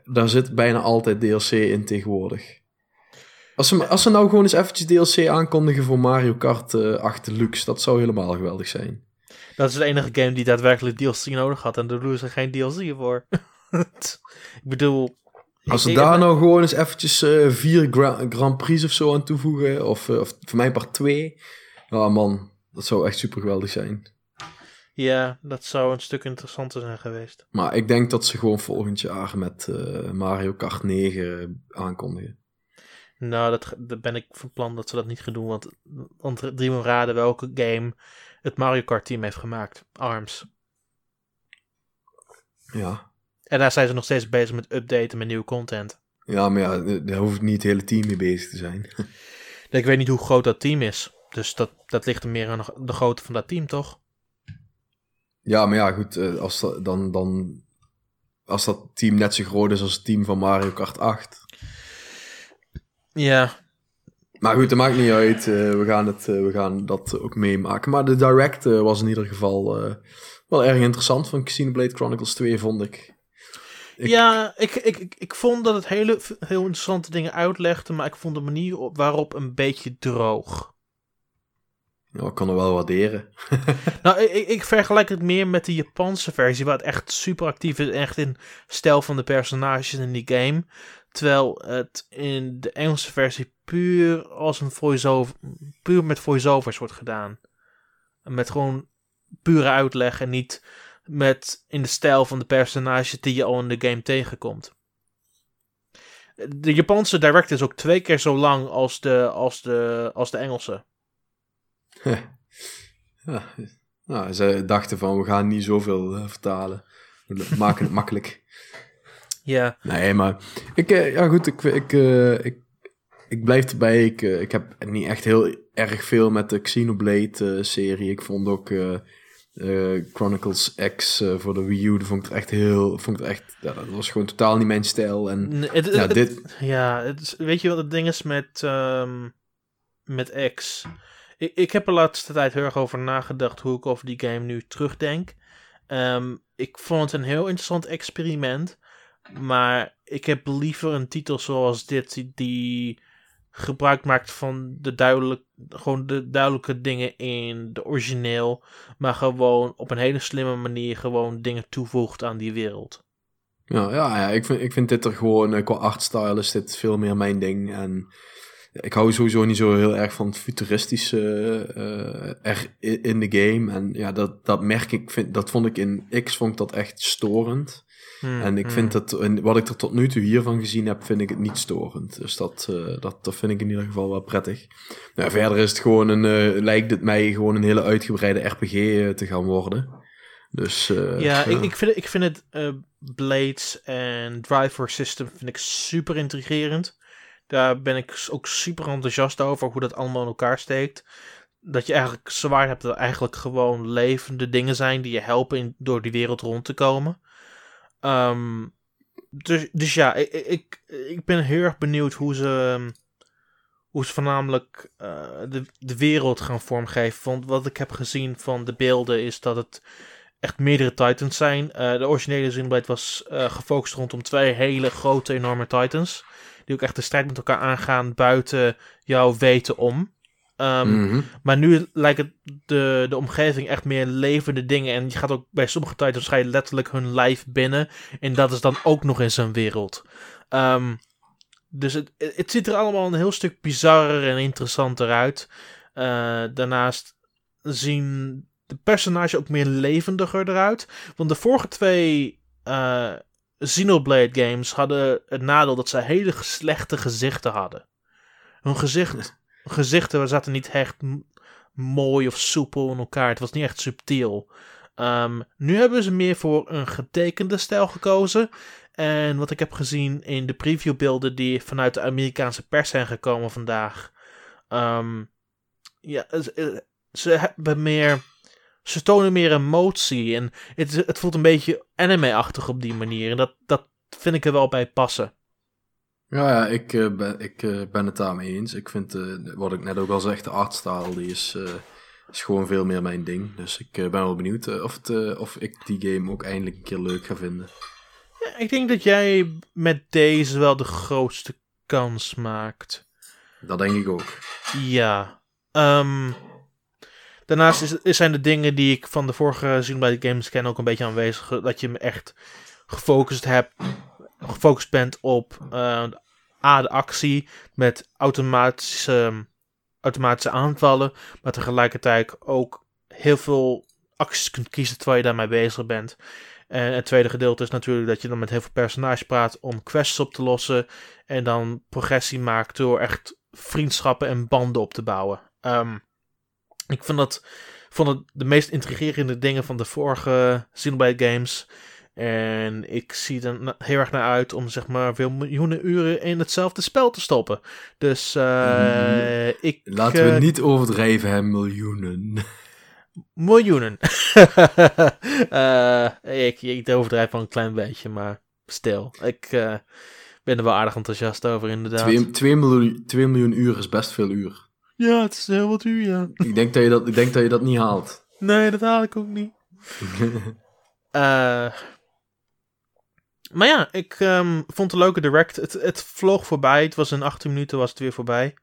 Daar zit bijna altijd DLC in tegenwoordig. Als ze, als ze nou gewoon eens eventjes DLC aankondigen voor Mario Kart uh, 8 Deluxe, dat zou helemaal geweldig zijn. Dat is de enige game die daadwerkelijk DLC nodig had en daar doen ze geen DLC voor. ik bedoel, als ze daar nou gewoon eens eventjes uh, vier Grand Prix of zo aan toevoegen, of, of voor mij part twee, ja, man, dat zou echt super geweldig zijn. Ja, dat zou een stuk interessanter zijn geweest. Maar ik denk dat ze gewoon volgend jaar met uh, Mario Kart 9 aankondigen. Nou, dat, dat, ben ik van plan dat ze dat niet gaan doen. Want, want drie raden welke game het Mario Kart team heeft gemaakt. ARMS. Ja. En daar zijn ze nog steeds bezig met updaten met nieuwe content. Ja, maar ja, daar hoeft niet het hele team mee bezig te zijn. ik weet niet hoe groot dat team is. Dus dat, dat ligt er meer aan de grootte van dat team, toch? Ja, maar ja, goed. Eh, als, dat, dan, dan, als dat team net zo groot is als het team van Mario Kart 8. Ja. Maar goed, dat maakt niet uit. Uh, we, gaan het, uh, we gaan dat ook meemaken. Maar de direct was in ieder geval wel erg interessant van Casino Blade Chronicles 2, vond ik. Ja, ik, ik, ik, ik vond dat het hele, heel interessante dingen uitlegde, maar ik vond de manier op, waarop een beetje droog. Ja, ik kan er wel waarderen. nou, ik, ik, vergelijk het meer met de Japanse versie, waar het echt super actief is, echt in stijl van de personages in die game. Terwijl het in de Engelse versie puur als een voice-over, puur met voice-overs wordt gedaan. Met gewoon pure uitleg en niet met in de stijl van de personages die je al in de game tegenkomt. De Japanse direct is ook twee keer zo lang als de, als de, als de Engelse. ja, nou, ze dachten van we gaan niet zoveel uh, vertalen. We maken het makkelijk. Ja. Nee, maar ik, uh, ja goed, ik, ik, uh, ik, ik blijf erbij. Ik, ik heb niet echt heel erg veel met de Xenoblade serie. Ik vond ook Chronicles X voor de Wii U, dat vond ik echt heel, vond ik echt, ja, dat was gewoon totaal niet mijn stijl. En nee, het, ja, dit... ja het, weet je wat het ding is met, um, met X? Ik, ik heb er laatste tijd heel erg over nagedacht hoe ik over die game nu terugdenk. Um, ik vond het een heel interessant experiment. Maar ik heb liever een titel zoals dit, die gebruik maakt van de duidelijk, gewoon de duidelijke dingen in de origineel. Maar gewoon op een hele slimme manier gewoon dingen toevoegt aan die wereld. Ja, ja, ja ik, vind, ik vind dit er gewoon, eh, qua artstyle is dit veel meer mijn ding. En ik hou sowieso niet zo heel erg van het futuristische uh, er in de game. En ja, dat, dat merk ik, vind, dat vond ik in X vond ik dat echt storend. Hmm, en ik vind hmm. dat, wat ik er tot nu toe hiervan gezien heb, vind ik het niet storend. Dus dat, uh, dat, dat vind ik in ieder geval wel prettig. Nou, verder is het gewoon een, uh, lijkt het mij gewoon een hele uitgebreide RPG te gaan worden. Dus, ja, Ik, ik, vind, ik vind het Blades en Driver System vind ik super intrigerend. Daar ben ik ook super enthousiast over hoe dat allemaal in elkaar steekt. Dat je eigenlijk zwaar hebt dat eigenlijk gewoon levende dingen zijn die je helpen in, door die wereld rond te komen. Ehm, dus, dus ja, ik, ik, ik ben heel erg benieuwd hoe ze, hoe ze voornamelijk uh, de, de wereld gaan vormgeven. Want wat ik heb gezien van de beelden is dat het echt meerdere titans zijn. Uh, de originele Xenoblade was uh, gefocust rondom twee hele grote, enorme titans die ook echt de strijd met elkaar aangaan buiten jouw weten om. Um, mm -hmm. Maar nu lijkt het de, de omgeving echt meer levende dingen. En je gaat ook bij sommige titels ga je letterlijk hun lijf binnen. En dat is dan ook nog in zijn wereld. Um, dus het, het ziet er allemaal een heel stuk bizarrer en interessanter uit. Uh, daarnaast zien de personages ook meer levendiger eruit. Want de vorige twee uh, Xenoblade games hadden het nadeel dat ze hele slechte gezichten hadden. Hun gezicht, gezichten zaten niet echt mooi of soepel in elkaar. Het was niet echt subtiel. Ehm, nu hebben ze meer voor een getekende stijl gekozen. En wat ik heb gezien in de previewbeelden die vanuit de Amerikaanse pers zijn gekomen vandaag. ehm, ja, ze, ze hebben meer. Ze tonen meer emotie. En het, het voelt een beetje anime-achtig op die manier. En dat, dat vind ik er wel bij passen. Ja, ja ik, eh, ben, ik eh, ben het daarmee eens. Ik vind, eh, wat ik net ook al zeg, de artstyle die is, is gewoon veel meer mijn ding. Dus ik ben wel benieuwd of, het, of ik die game ook eindelijk een keer leuk ga vinden. Ja, ik denk dat jij met deze wel de grootste kans maakt. Dat denk ik ook. Ja. Ehm, daarnaast is, zijn de dingen die ik van de vorige Xenoblade Games ken ook een beetje aanwezig. Dat je me echt gefocust hebt, gefocust bent op eh, A, de actie met automatische, automatische aanvallen. Maar tegelijkertijd ook heel veel acties kunt kiezen terwijl je daarmee bezig bent. En het tweede gedeelte is natuurlijk dat je dan met heel veel personages praat om quests op te lossen. En dan progressie maakt door echt vriendschappen en banden op te bouwen. Ehm, ik vond dat vond het de meest intrigerende dingen van de vorige Xenoblade games. En ik zie er heel erg naar uit om zeg maar veel miljoenen uren in hetzelfde spel te stoppen. Dus eh, ik... Laten we eh, niet overdrijven, hè, miljoenen. Miljoenen. Eh, ik, ik overdrijf wel een klein beetje, maar stil. Ik ben er wel aardig enthousiast over, inderdaad. 2 miljoen, 2 miljoen uur is best veel uur. Ja, het is heel wat uur, ja. Ik denk dat je dat, ik denk dat, je dat niet haalt. Nee, dat haal ik ook niet. Eh, maar ja, ik ehm, vond het leuke direct. Het, het vloog voorbij. Het was in 18 minuten was het weer voorbij.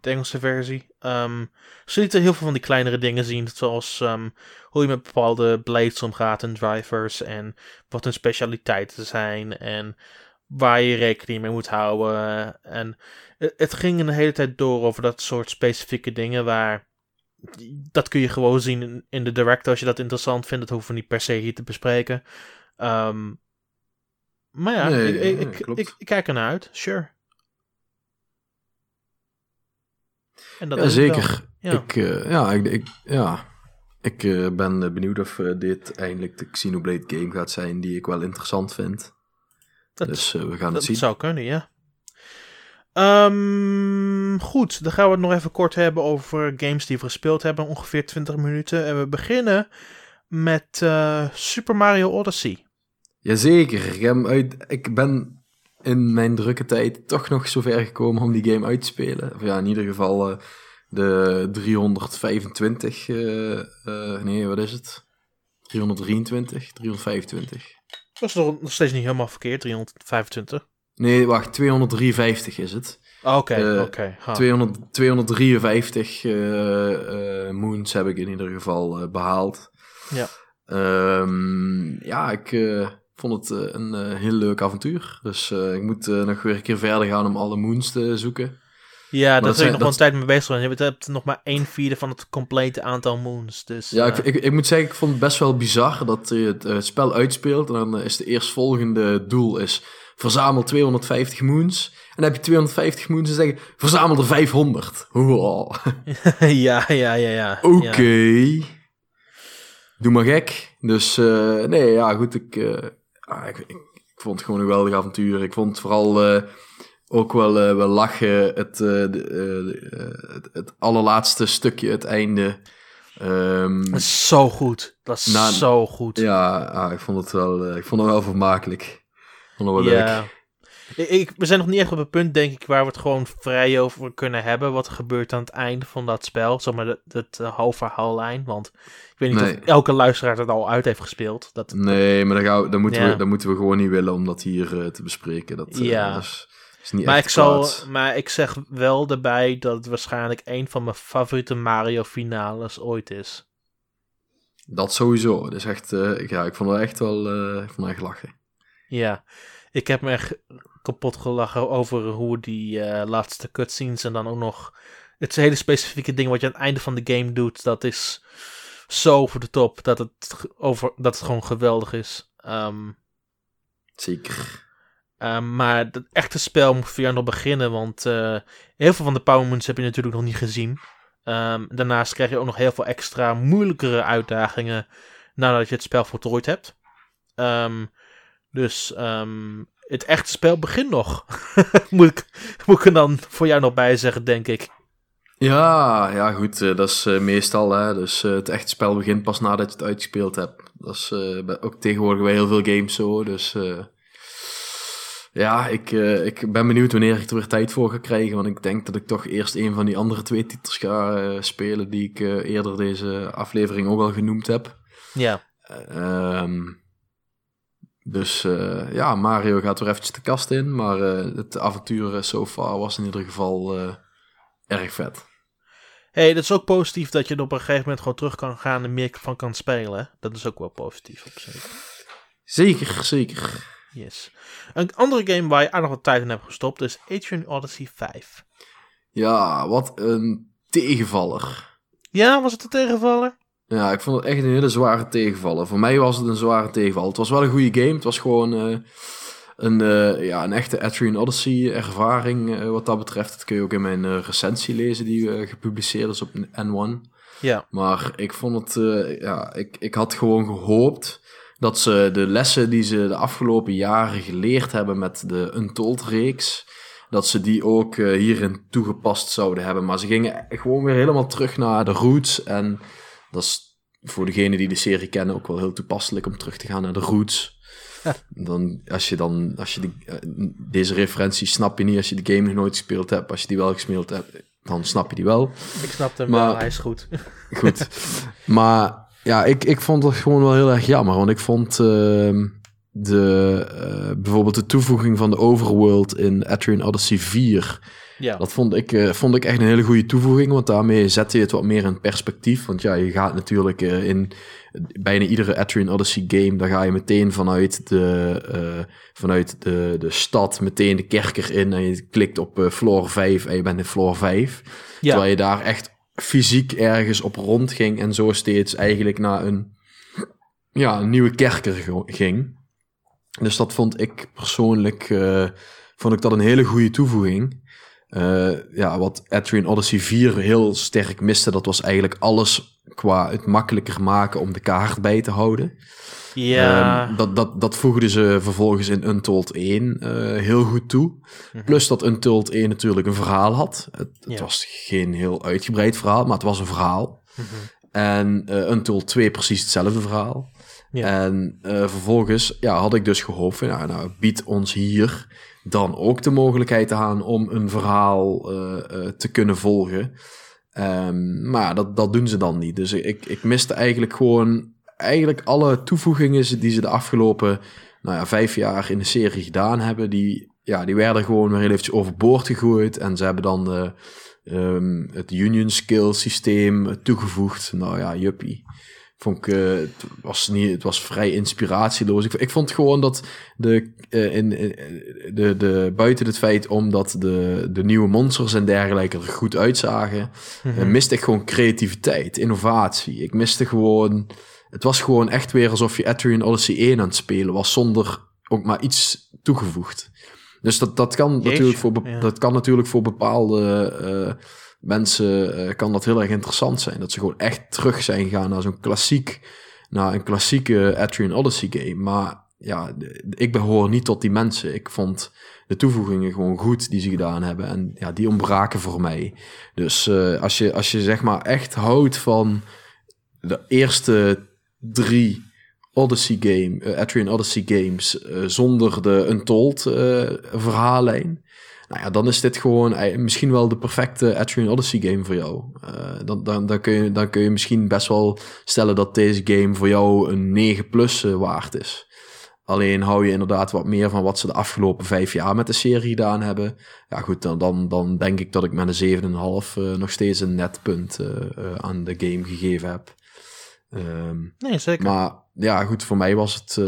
De Engelse versie. Ehm ze lieten heel veel van die kleinere dingen zien. Zoals ehm, hoe je met bepaalde blades omgaat en drivers. En wat hun specialiteiten zijn. En waar je rekening mee moet houden. En het, ging een hele tijd door over dat soort specifieke dingen waar dat kun je gewoon zien in, de direct als je dat interessant vindt. Dat hoeven we niet per se hier te bespreken. Ehm, maar ja, Nee, ik, ik, ja, ik, klopt. ik, ik kijk ernaar uit. Sure. En dat Ja, zeker. Ja. Ik, eh, ja, ik, ik, ja. ik eh, ben eh, benieuwd of dit eindelijk de Xenoblade game gaat zijn die ik wel interessant vind. Dat- dus eh, we gaan het dat zien. zou kunnen, ja. Ehm, goed, dan gaan we het nog even kort hebben over games die we gespeeld hebben. Ongeveer 20 minuten. En we beginnen met eh, Super Mario Odyssey. Jazeker. Ik, heb uit, ik ben in mijn drukke tijd toch nog zover gekomen om die game uit te spelen. Of ja, in ieder geval eh, de 325. eh, eh, nee, wat is het? 323, 325. Dat is nog, steeds niet helemaal verkeerd, 325. Nee, wacht, 253 is het. Oké, Eh, oké. ha. 200, 253 eh, eh, moons heb ik in ieder geval eh, behaald. Ja. Ehm, ja, ik vond het een heel leuk avontuur. Dus ik moet nog weer een keer verder gaan om alle moons te zoeken. Ja, daar dat zul je nog wel een tijd mee bezig zijn. Je hebt nog maar een vierde van het complete aantal moons. Dus, Ja, ik, eh, ik, ik moet zeggen, ik vond het best wel bizar dat je het eh, spel uitspeelt. En dan is de eerstvolgende doel is verzamel 250 moons. En dan heb je 250 moons en zeggen verzamel er 500. Wow. ja, ja, ja, ja. Oké. Ja. Doe maar gek. Dus eh, nee, ja, goed. Ik, ah, ik, ik, ik vond het gewoon een geweldig avontuur. Ik vond het vooral ook wel, eh, wel lachen. Het, eh, de, eh, het, het allerlaatste stukje, het einde. Ehm, Dat is zo goed. Dat is zo goed. ja, ah, ik, vond het wel, ik vond het wel vermakelijk. Ik vond het wel leuk. Ik, ik- we zijn nog niet echt op het punt, denk ik, waar we het gewoon vrij over kunnen hebben. Wat er gebeurt aan het einde van dat spel. Zeg maar, eh, hoofdverhaallijn. Want ik weet niet Nee. of elke luisteraar het al uit heeft gespeeld. Dat, Nee, maar dat, gaan we, dat, moeten Ja. we, dat moeten we gewoon niet willen om dat hier te bespreken. Dat, Ja. dat is, maar, ik zal, maar ik zeg wel erbij dat het waarschijnlijk een van mijn favoriete Mario finales ooit is. Dat sowieso. Dus echt, eh, ik- ja, ik vond het echt wel eh, ik vond echt lachen. Ja, ik heb me echt kapot gelachen over hoe die eh, laatste cutscenes en dan ook nog het hele specifieke ding wat je aan het einde van de game doet. Dat is zo over de top dat het, over, dat het gewoon geweldig is. Ehm, Zeker. Ehm, maar het echte spel moet voor jou nog beginnen, want eh, heel veel van de Power Moons heb je natuurlijk nog niet gezien. Ehm, daarnaast krijg je ook nog heel veel extra moeilijkere uitdagingen nadat je het spel voltooid hebt. Ehm, dus het echte spel begint nog. moet, ik, moet ik er dan voor jou nog bij zeggen, denk ik. Ja, ja goed, eh, dat is eh, meestal. Hè, dus het echte spel begint pas nadat je het uitgespeeld hebt. Dat is ook tegenwoordig bij heel veel games zo. Dus ja, ik, ik ben benieuwd wanneer ik er weer tijd voor ga krijgen. Want ik denk dat ik toch eerst een van die andere twee titels ga spelen die ik eerder deze aflevering ook al genoemd heb. Ja. Ehm dus ja, Mario gaat weer eventjes de kast in. Maar het avontuur so far was in ieder geval erg vet hey, dat is ook positief dat je er op een gegeven moment gewoon terug kan gaan en meer van kan spelen. Dat is ook wel positief op zich. Zeker, zeker. Yes. Een andere game waar je aardig wat tijd in hebt gestopt is Atrian Odyssey 5. Ja, wat een tegenvaller. Ja, was het een tegenvaller? Ja, ik vond het echt een hele zware tegenvaller. Voor mij was het een zware tegenvaller. Het was wel een goede game. Het was gewoon... Uh, een, uh, ja, een echte Etrian Odyssey ervaring uh, wat dat betreft. Dat kun je ook in mijn recensie lezen die gepubliceerd is op N1. Ja. Maar ik vond het, ja, ik, ik had gewoon gehoopt dat ze de lessen die ze de afgelopen jaren geleerd hebben met de Untold-reeks, dat ze die ook hierin toegepast zouden hebben. Maar ze gingen gewoon weer helemaal terug naar de roots. En dat is voor degenen die de serie kennen ook wel heel toepasselijk om terug te gaan naar de roots. Dan, als je dan, als je die, eh, deze referentie snap je niet als je de game nog nooit gespeeld hebt. Als je die wel gespeeld hebt, dan snap je die wel. Ik snap hem maar, wel, hij is goed. Goed. maar ja, ik, ik vond het gewoon wel heel erg jammer. Want ik vond uh, de, uh, bijvoorbeeld de toevoeging van de overworld in Atrian Odyssey 4 ja. Dat vond ik, uh, vond ik echt een hele goede toevoeging, want daarmee zette je het wat meer in perspectief. Want ja, je gaat natuurlijk uh, in bijna iedere Atrian Odyssey game, daar ga je meteen vanuit de, vanuit de, de stad meteen de kerker in en je klikt op floor 5 en je bent in floor 5. Ja. Terwijl je daar echt fysiek ergens op rondging en zo steeds eigenlijk naar een, ja, een nieuwe kerker ging. Dus dat vond ik persoonlijk, vond ik dat een hele goede toevoeging. Uh, ja, wat Atrian Odyssey 4 heel sterk miste, dat was eigenlijk alles qua het makkelijker maken om de kaart bij te houden. Ja. Um, dat, dat, dat voegden ze vervolgens in Untold 1 uh, eh, heel goed toe. Mhm. Plus dat Untold 1 natuurlijk een verhaal had. Het, het was geen heel uitgebreid verhaal, maar het was een verhaal. Mm -hmm. En uh, Untold 2 precies hetzelfde verhaal. Ja. En uh, vervolgens ja, had ik dus gehoopt van, nou, nou, bied ons hier dan ook de mogelijkheid te gaan om een verhaal te kunnen volgen. Um, maar dat, dat doen ze dan niet. Dus ik, ik miste eigenlijk gewoon eigenlijk alle toevoegingen die ze de afgelopen nou ja, vijf jaar in de serie gedaan hebben. Die, ja, die werden gewoon weer eventjes overboord gegooid. En ze hebben dan de, um, het Union Skill systeem toegevoegd. Nou ja, juppie. Vond ik, uh, het, was niet, het was vrij inspiratieloos. Ik, ik vond gewoon dat de, uh, in, in, de, de, buiten het feit omdat de, de nieuwe monsters en dergelijke er goed uitzagen, mm -hmm. uh, miste ik gewoon creativiteit, innovatie. Ik miste gewoon, het was gewoon echt weer alsof je Atrian Odyssey 1 aan het spelen was, zonder ook maar iets toegevoegd. Dus dat, dat, kan, natuurlijk voor, ja. dat kan natuurlijk voor bepaalde mensen uh, kan dat heel erg interessant zijn. Dat ze gewoon echt terug zijn gegaan naar zo'n klassiek, naar een klassieke Atrian Odyssey game. Maar ja, ik behoor niet tot die mensen. Ik vond de toevoegingen gewoon goed die ze gedaan hebben. En ja, die ontbraken voor mij. Dus uh, als, je, als je zeg maar echt houdt van de eerste drie Odyssey game, uh, Atrian Odyssey games, zonder de Untold verhaallijn nou ja, dan is dit gewoon eh, misschien wel de perfecte Atrian Odyssey game voor jou. Uh, dan, dan, dan, kun je, dan kun je misschien best wel stellen dat deze game voor jou een 9 plus uh, waard is. Alleen hou je inderdaad wat meer van wat ze de afgelopen vijf jaar met de serie gedaan hebben. Ja goed, dan, dan, dan denk ik dat ik met een 7,5 uh, nog steeds een net punt aan de game gegeven heb. Um, nee, zeker. Maar ja goed, voor mij was het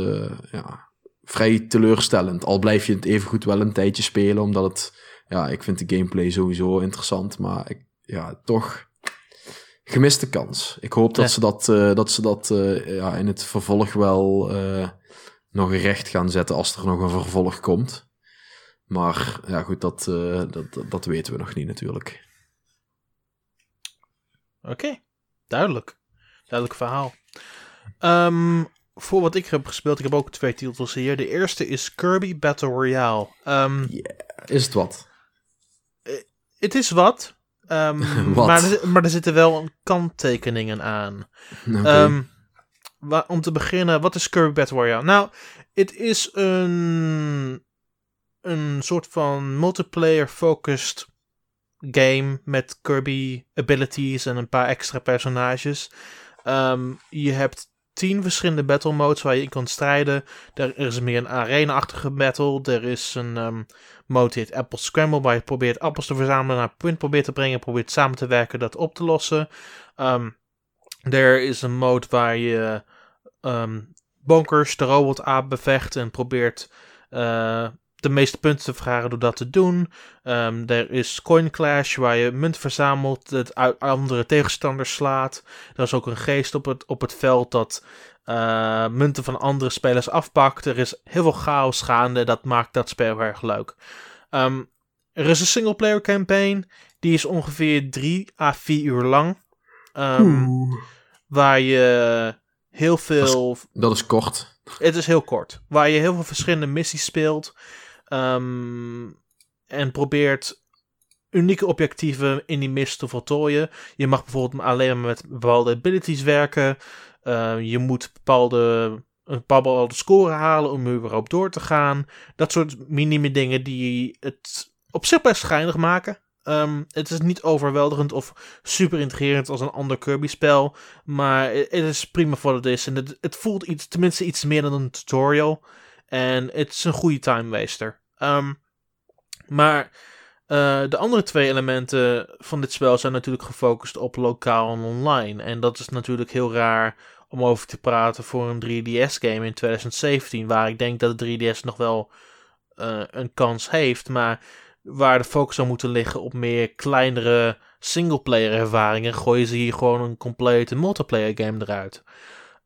ja, vrij teleurstellend. Al blijf je het even goed wel een tijdje spelen, omdat het, ja, ik vind de gameplay sowieso interessant, maar ik, ja, toch gemiste kans. Ik hoop dat ze dat, uh, dat, ze dat uh, ja, in het vervolg wel uh, nog recht gaan zetten als er nog een vervolg komt. Maar ja, goed, dat, dat, dat weten we nog niet natuurlijk. Oké, duidelijk. Duidelijk verhaal. Ehm, voor wat ik heb gespeeld, ik heb ook twee titels hier. De eerste is Kirby Battle Royale. Ehm, Is het wat? het is wat, Wat? Maar, er, maar er zitten wel kanttekeningen aan. Ehm, om te beginnen, wat is Kirby Battle Royale? Nou, het is een, een soort van multiplayer-focused game met Kirby abilities en een paar extra personages. Je hebt tien verschillende battle modes waar je in kan strijden. Er is meer een arena-achtige battle. Er is een ehm, mode die heet Apple Scramble, waar je probeert appels te verzamelen, naar punt probeert te brengen, probeert samen te werken, dat op te lossen. Ehm, er is een mode waar je ehm, bonkers, de robot aap bevecht en probeert eh, de meeste punten te vergaren door dat te doen. Ehm, er is Coin Clash, waar je munt verzamelt, het uit andere tegenstanders slaat. Er is ook een geest op het, op het veld dat eh, munten van andere spelers afpakt. Er is heel veel chaos gaande, dat maakt dat spel erg leuk. Ehm, er is een singleplayer campaign, die is ongeveer 3 à 4 uur lang. Ehm, waar je heel veel Dat is kort. het is heel kort. Waar je heel veel verschillende missies speelt. Ehm, en probeert unieke objectieven in die miss te voltooien. Je mag bijvoorbeeld alleen maar met bepaalde abilities werken. Eh, je moet bepaalde, een bepaalde score halen om er op door te gaan. Dat soort minime dingen die het op zich best schijnig maken. Ehm, het is niet overweldigend of super intrigerend als een ander Kirby-spel. Maar het is prima voor wat het is. En het, het voelt iets, tenminste iets meer dan een tutorial. En het is een goede time waster. Ehm, maar eh, de andere twee elementen van dit spel zijn natuurlijk gefocust op lokaal en online. En dat is natuurlijk heel raar om over te praten voor een 3DS-game in 2017. Waar ik denk dat de 3DS nog wel eh, een kans heeft. Maar waar de focus zou moeten liggen op meer kleinere singleplayer ervaringen, gooien ze hier gewoon een complete multiplayer game eruit.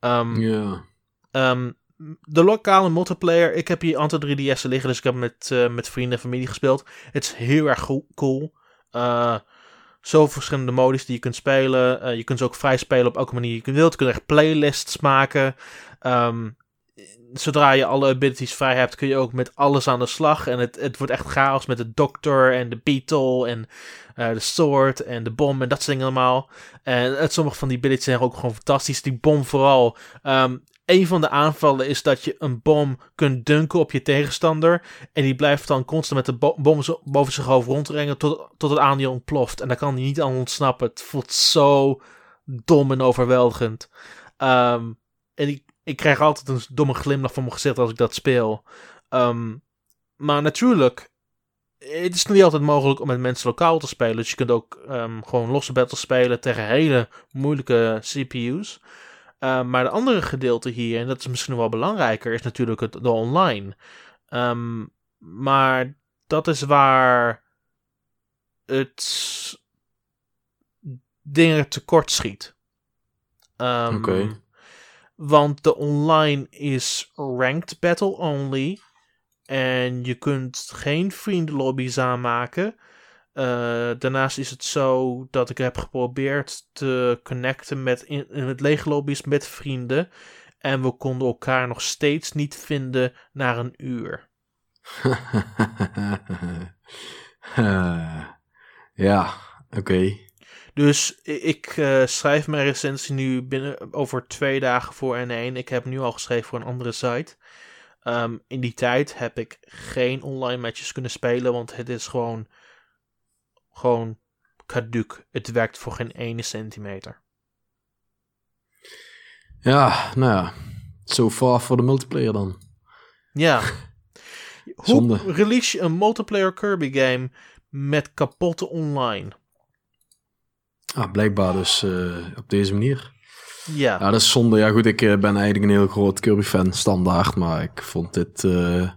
Ehm, Ja. ehm, de lokale multiplayer, ik heb hier aantal 3DS'en liggen, dus ik heb met, eh, met vrienden en familie gespeeld. Het is heel erg cool. Eh zoveel verschillende modus die je kunt spelen. Eh, je kunt ze ook vrij spelen op elke manier je wilt. Je kunt echt playlists maken. Ehm, zodra je alle abilities vrij hebt, kun je ook met alles aan de slag. En het, het wordt echt chaos met de dokter en de beetle en de sword en de bom en dat soort dingen allemaal. En het, sommige van die abilities zijn ook gewoon fantastisch. Die bom vooral. Ehm, een van de aanvallen is dat je een bom kunt dunken op je tegenstander. En die blijft dan constant met de bo- bom boven zich hoofd rondrengen tot, tot het aan die ontploft. En daar kan hij niet aan ontsnappen. Het voelt zo dom en overweldigend. Ehm, en ik, ik krijg altijd een domme glimlach van mijn gezicht als ik dat speel. Ehm, maar natuurlijk, het is niet altijd mogelijk om met mensen lokaal te spelen. Dus je kunt ook ehm, gewoon losse battles spelen tegen hele moeilijke CPU's. Uh, maar de andere gedeelte hier, en dat is misschien wel belangrijker, is natuurlijk het, de online. Um, maar dat is waar het dingen tekort schiet. Um, Oké. Okay. Want de online is ranked battle only. En je kunt geen vriendenlobby's aanmaken. Uh, daarnaast is het zo dat ik heb geprobeerd te connecten met, in, met lege lobby's met vrienden. En we konden elkaar nog steeds niet vinden na een uur. uh, ja, oké. Okay. Dus ik uh, schrijf mijn recensie nu binnen over twee dagen voor N1. Ik heb nu al geschreven voor een andere site. Um, in die tijd heb ik geen online matches kunnen spelen, want het is gewoon gewoon caduc. Het werkt voor geen ene centimeter. Ja, nou ja. So far voor de multiplayer dan. Ja. Zonde. Hoe release je een multiplayer Kirby game met kapotte online? Ah, blijkbaar dus uh, op deze manier. Ja. Ja, dat is zonde. Ja goed, ik uh, ben eigenlijk een heel groot Kirby-fan, standaard. Maar ik vond dit... Uh,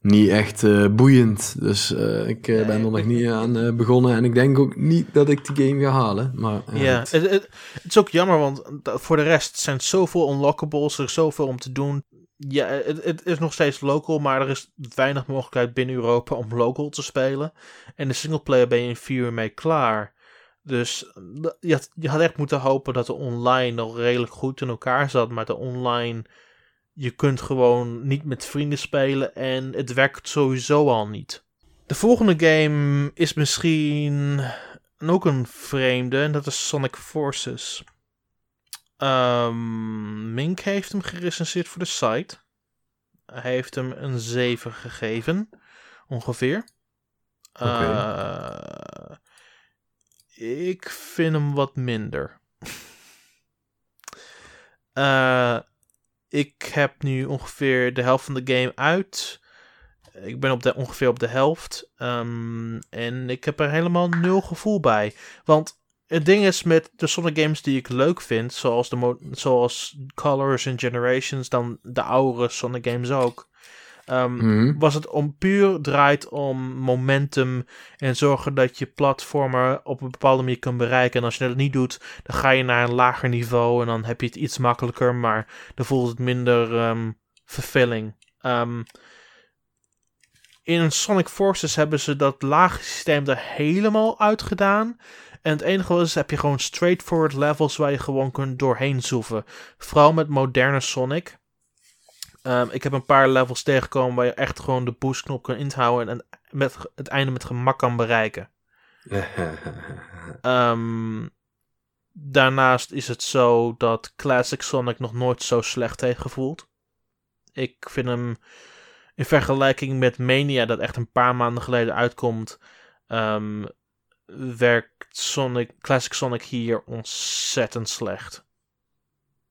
niet echt uh, boeiend. Dus uh, ik uh, ben er nog niet aan begonnen. En ik denk ook niet dat ik die game ga halen. Maar, ja, het, het, het, is ook jammer, want voor de rest zijn zoveel unlockables. Er is zoveel om te doen. Ja, het, het is nog steeds local, maar er is weinig mogelijkheid binnen Europa om local te spelen. En de singleplayer ben je in 4 uur mee klaar. Dus je had, je had echt moeten hopen dat de online nog redelijk goed in elkaar zat. Maar de online, je kunt gewoon niet met vrienden spelen en het werkt sowieso al niet. De volgende game is misschien ook een vreemde en dat is Sonic Forces. Ehm, Mink heeft hem gerecenseerd voor de site. Hij heeft hem een 7 gegeven, ongeveer. Eh, ik vind hem wat minder. Eh, ik heb nu ongeveer de helft van de game uit. Ik ben op de, ongeveer op de helft. Ehm, en ik heb er helemaal nul gevoel bij. Want het ding is met de Sonic games die ik leuk vind, zoals, de zoals Colors and Generations, dan de oudere Sonic games ook. Ehm, Mhm. was het om puur draait om momentum en zorgen dat je platformer op een bepaalde manier kan bereiken. En als je dat niet doet, dan ga je naar een lager niveau en dan heb je het iets makkelijker, maar dan voelt het minder ehm vervulling. Ehm, in Sonic Forces hebben ze dat lage systeem er helemaal uitgedaan. En het enige wat is, heb je gewoon straightforward levels waar je gewoon kunt doorheen zoeven. Vooral met moderne Sonic. Ehm, ik heb een paar levels tegengekomen waar je echt gewoon de boostknop kan inhouden en met het einde met gemak kan bereiken. Ehm, daarnaast is het zo dat Classic Sonic nog nooit zo slecht heeft gevoeld. Ik vind hem in vergelijking met Mania, dat echt een paar maanden geleden uitkomt, ehm, werkt Sonic, Classic Sonic hier ontzettend slecht.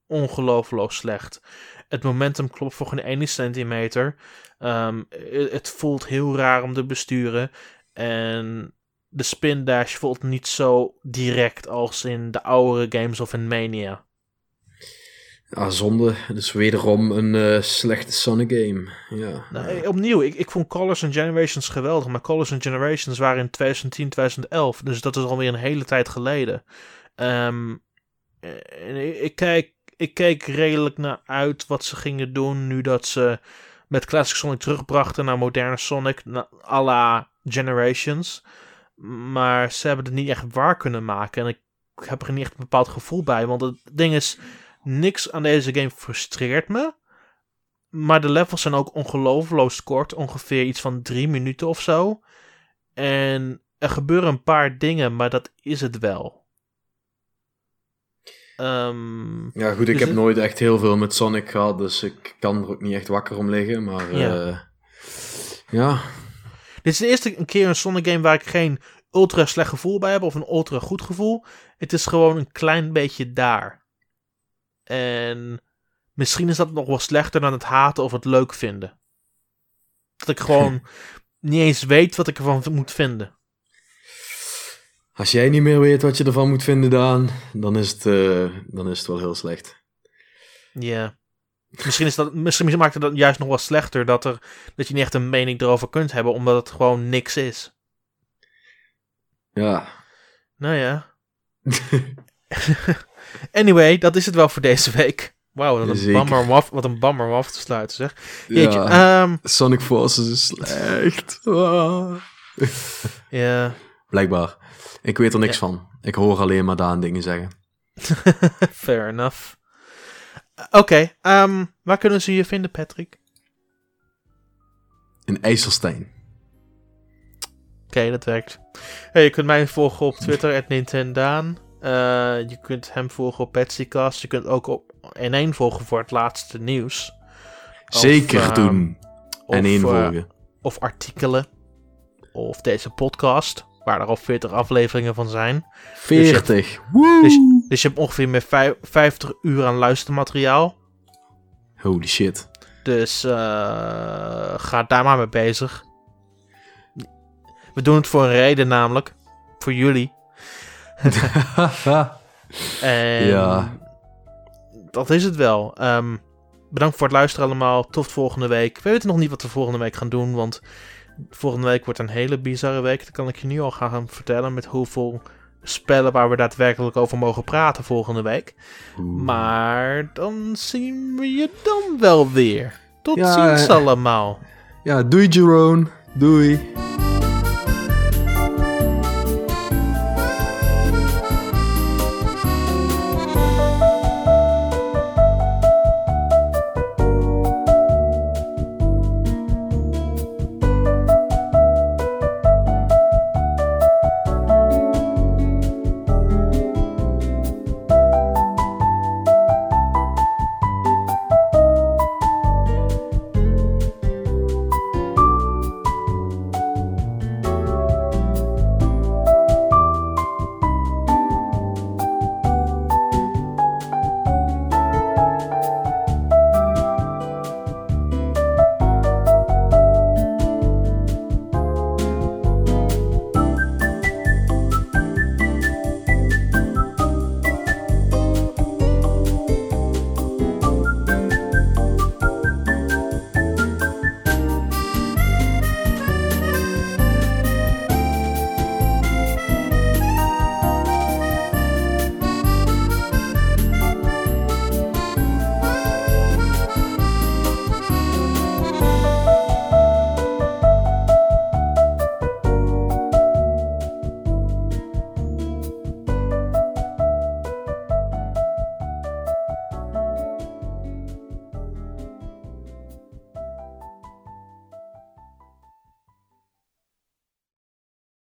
Ongelooflijk slecht. Het momentum klopt voor geen ene centimeter. Ehm, het, voelt heel raar om te besturen. En de spin dash voelt niet zo direct als in de oudere games of in Mania. Ah, zonde. Dus wederom een eh, slechte Sonic game. Ja. Nou, eh, opnieuw, ik, ik vond Colors and Generations geweldig, maar Colors and Generations waren in 2010, 2011, dus dat is alweer een hele tijd geleden. Ehm, en ik, ik kijk, ik keek redelijk naar uit wat ze gingen doen nu dat ze met Classic Sonic terugbrachten naar moderne Sonic, à la Generations. Maar ze hebben het niet echt waar kunnen maken en ik heb er niet echt een bepaald gevoel bij, want het ding is, niks aan deze game frustreert me. Maar de levels zijn ook ongelooflijk kort. Ongeveer iets van drie minuten of zo. En er gebeuren een paar dingen, maar dat is het wel. Ehm, Ja, goed, ik Dus heb het- nooit echt heel veel met Sonic gehad, dus ik kan er ook niet echt wakker om liggen. Maar Ja. ja, ja. dit is de eerste keer een Sonic game waar ik geen ultra slecht gevoel bij heb. Of een ultra goed gevoel. Het is gewoon een klein beetje daar. En misschien is dat nog wel slechter dan het haten of het leuk vinden. Dat ik gewoon niet eens weet wat ik ervan moet vinden. Als jij niet meer weet wat je ervan moet vinden, Daan, dan is het, eh, dan is het wel heel slecht. Ja. Misschien, is dat, misschien maakt het dat juist nog wel slechter dat, er, dat je niet echt een mening erover kunt hebben, omdat het gewoon niks is. Ja. Nou ja. anyway, dat is het wel voor deze week. Wauw, wat, een bammer om af- wat een bammer om af te sluiten zeg. Jeetje, ja. ehm, Sonic Forces is slecht. Ja. Blijkbaar. Ik weet er niks Ja. van. Ik hoor alleen maar Daan dingen zeggen. fair enough. Oké, ehm, waar kunnen ze je vinden, Patrick? Een IJsselstein. Oké, dat werkt. Hey, je kunt mij volgen op Twitter, Nintendaan. Eh je kunt hem volgen op Petsycast. Je kunt ook op N1 volgen voor het laatste nieuws. Of, Zeker ehm, doen. Of, En één eh, volgen. of artikelen. Of deze podcast, waar er al 40 afleveringen van zijn. 40. Dus, dus je hebt ongeveer meer vijf- 50 uur aan luistermateriaal. Holy shit. Dus eh, ga daar maar mee bezig. We doen het voor een reden namelijk. Voor jullie. En Ja. dat is het wel. Ehm, bedankt voor het luisteren allemaal. Tot volgende week. We weten nog niet wat we volgende week gaan doen. Want volgende week wordt een hele bizarre week. Dat kan ik je nu al gaan vertellen. Met hoeveel spellen waar we daadwerkelijk over mogen praten volgende week. Maar dan zien we je dan wel weer. Tot Ja, ziens allemaal. Ja, doei Jerome. Doei.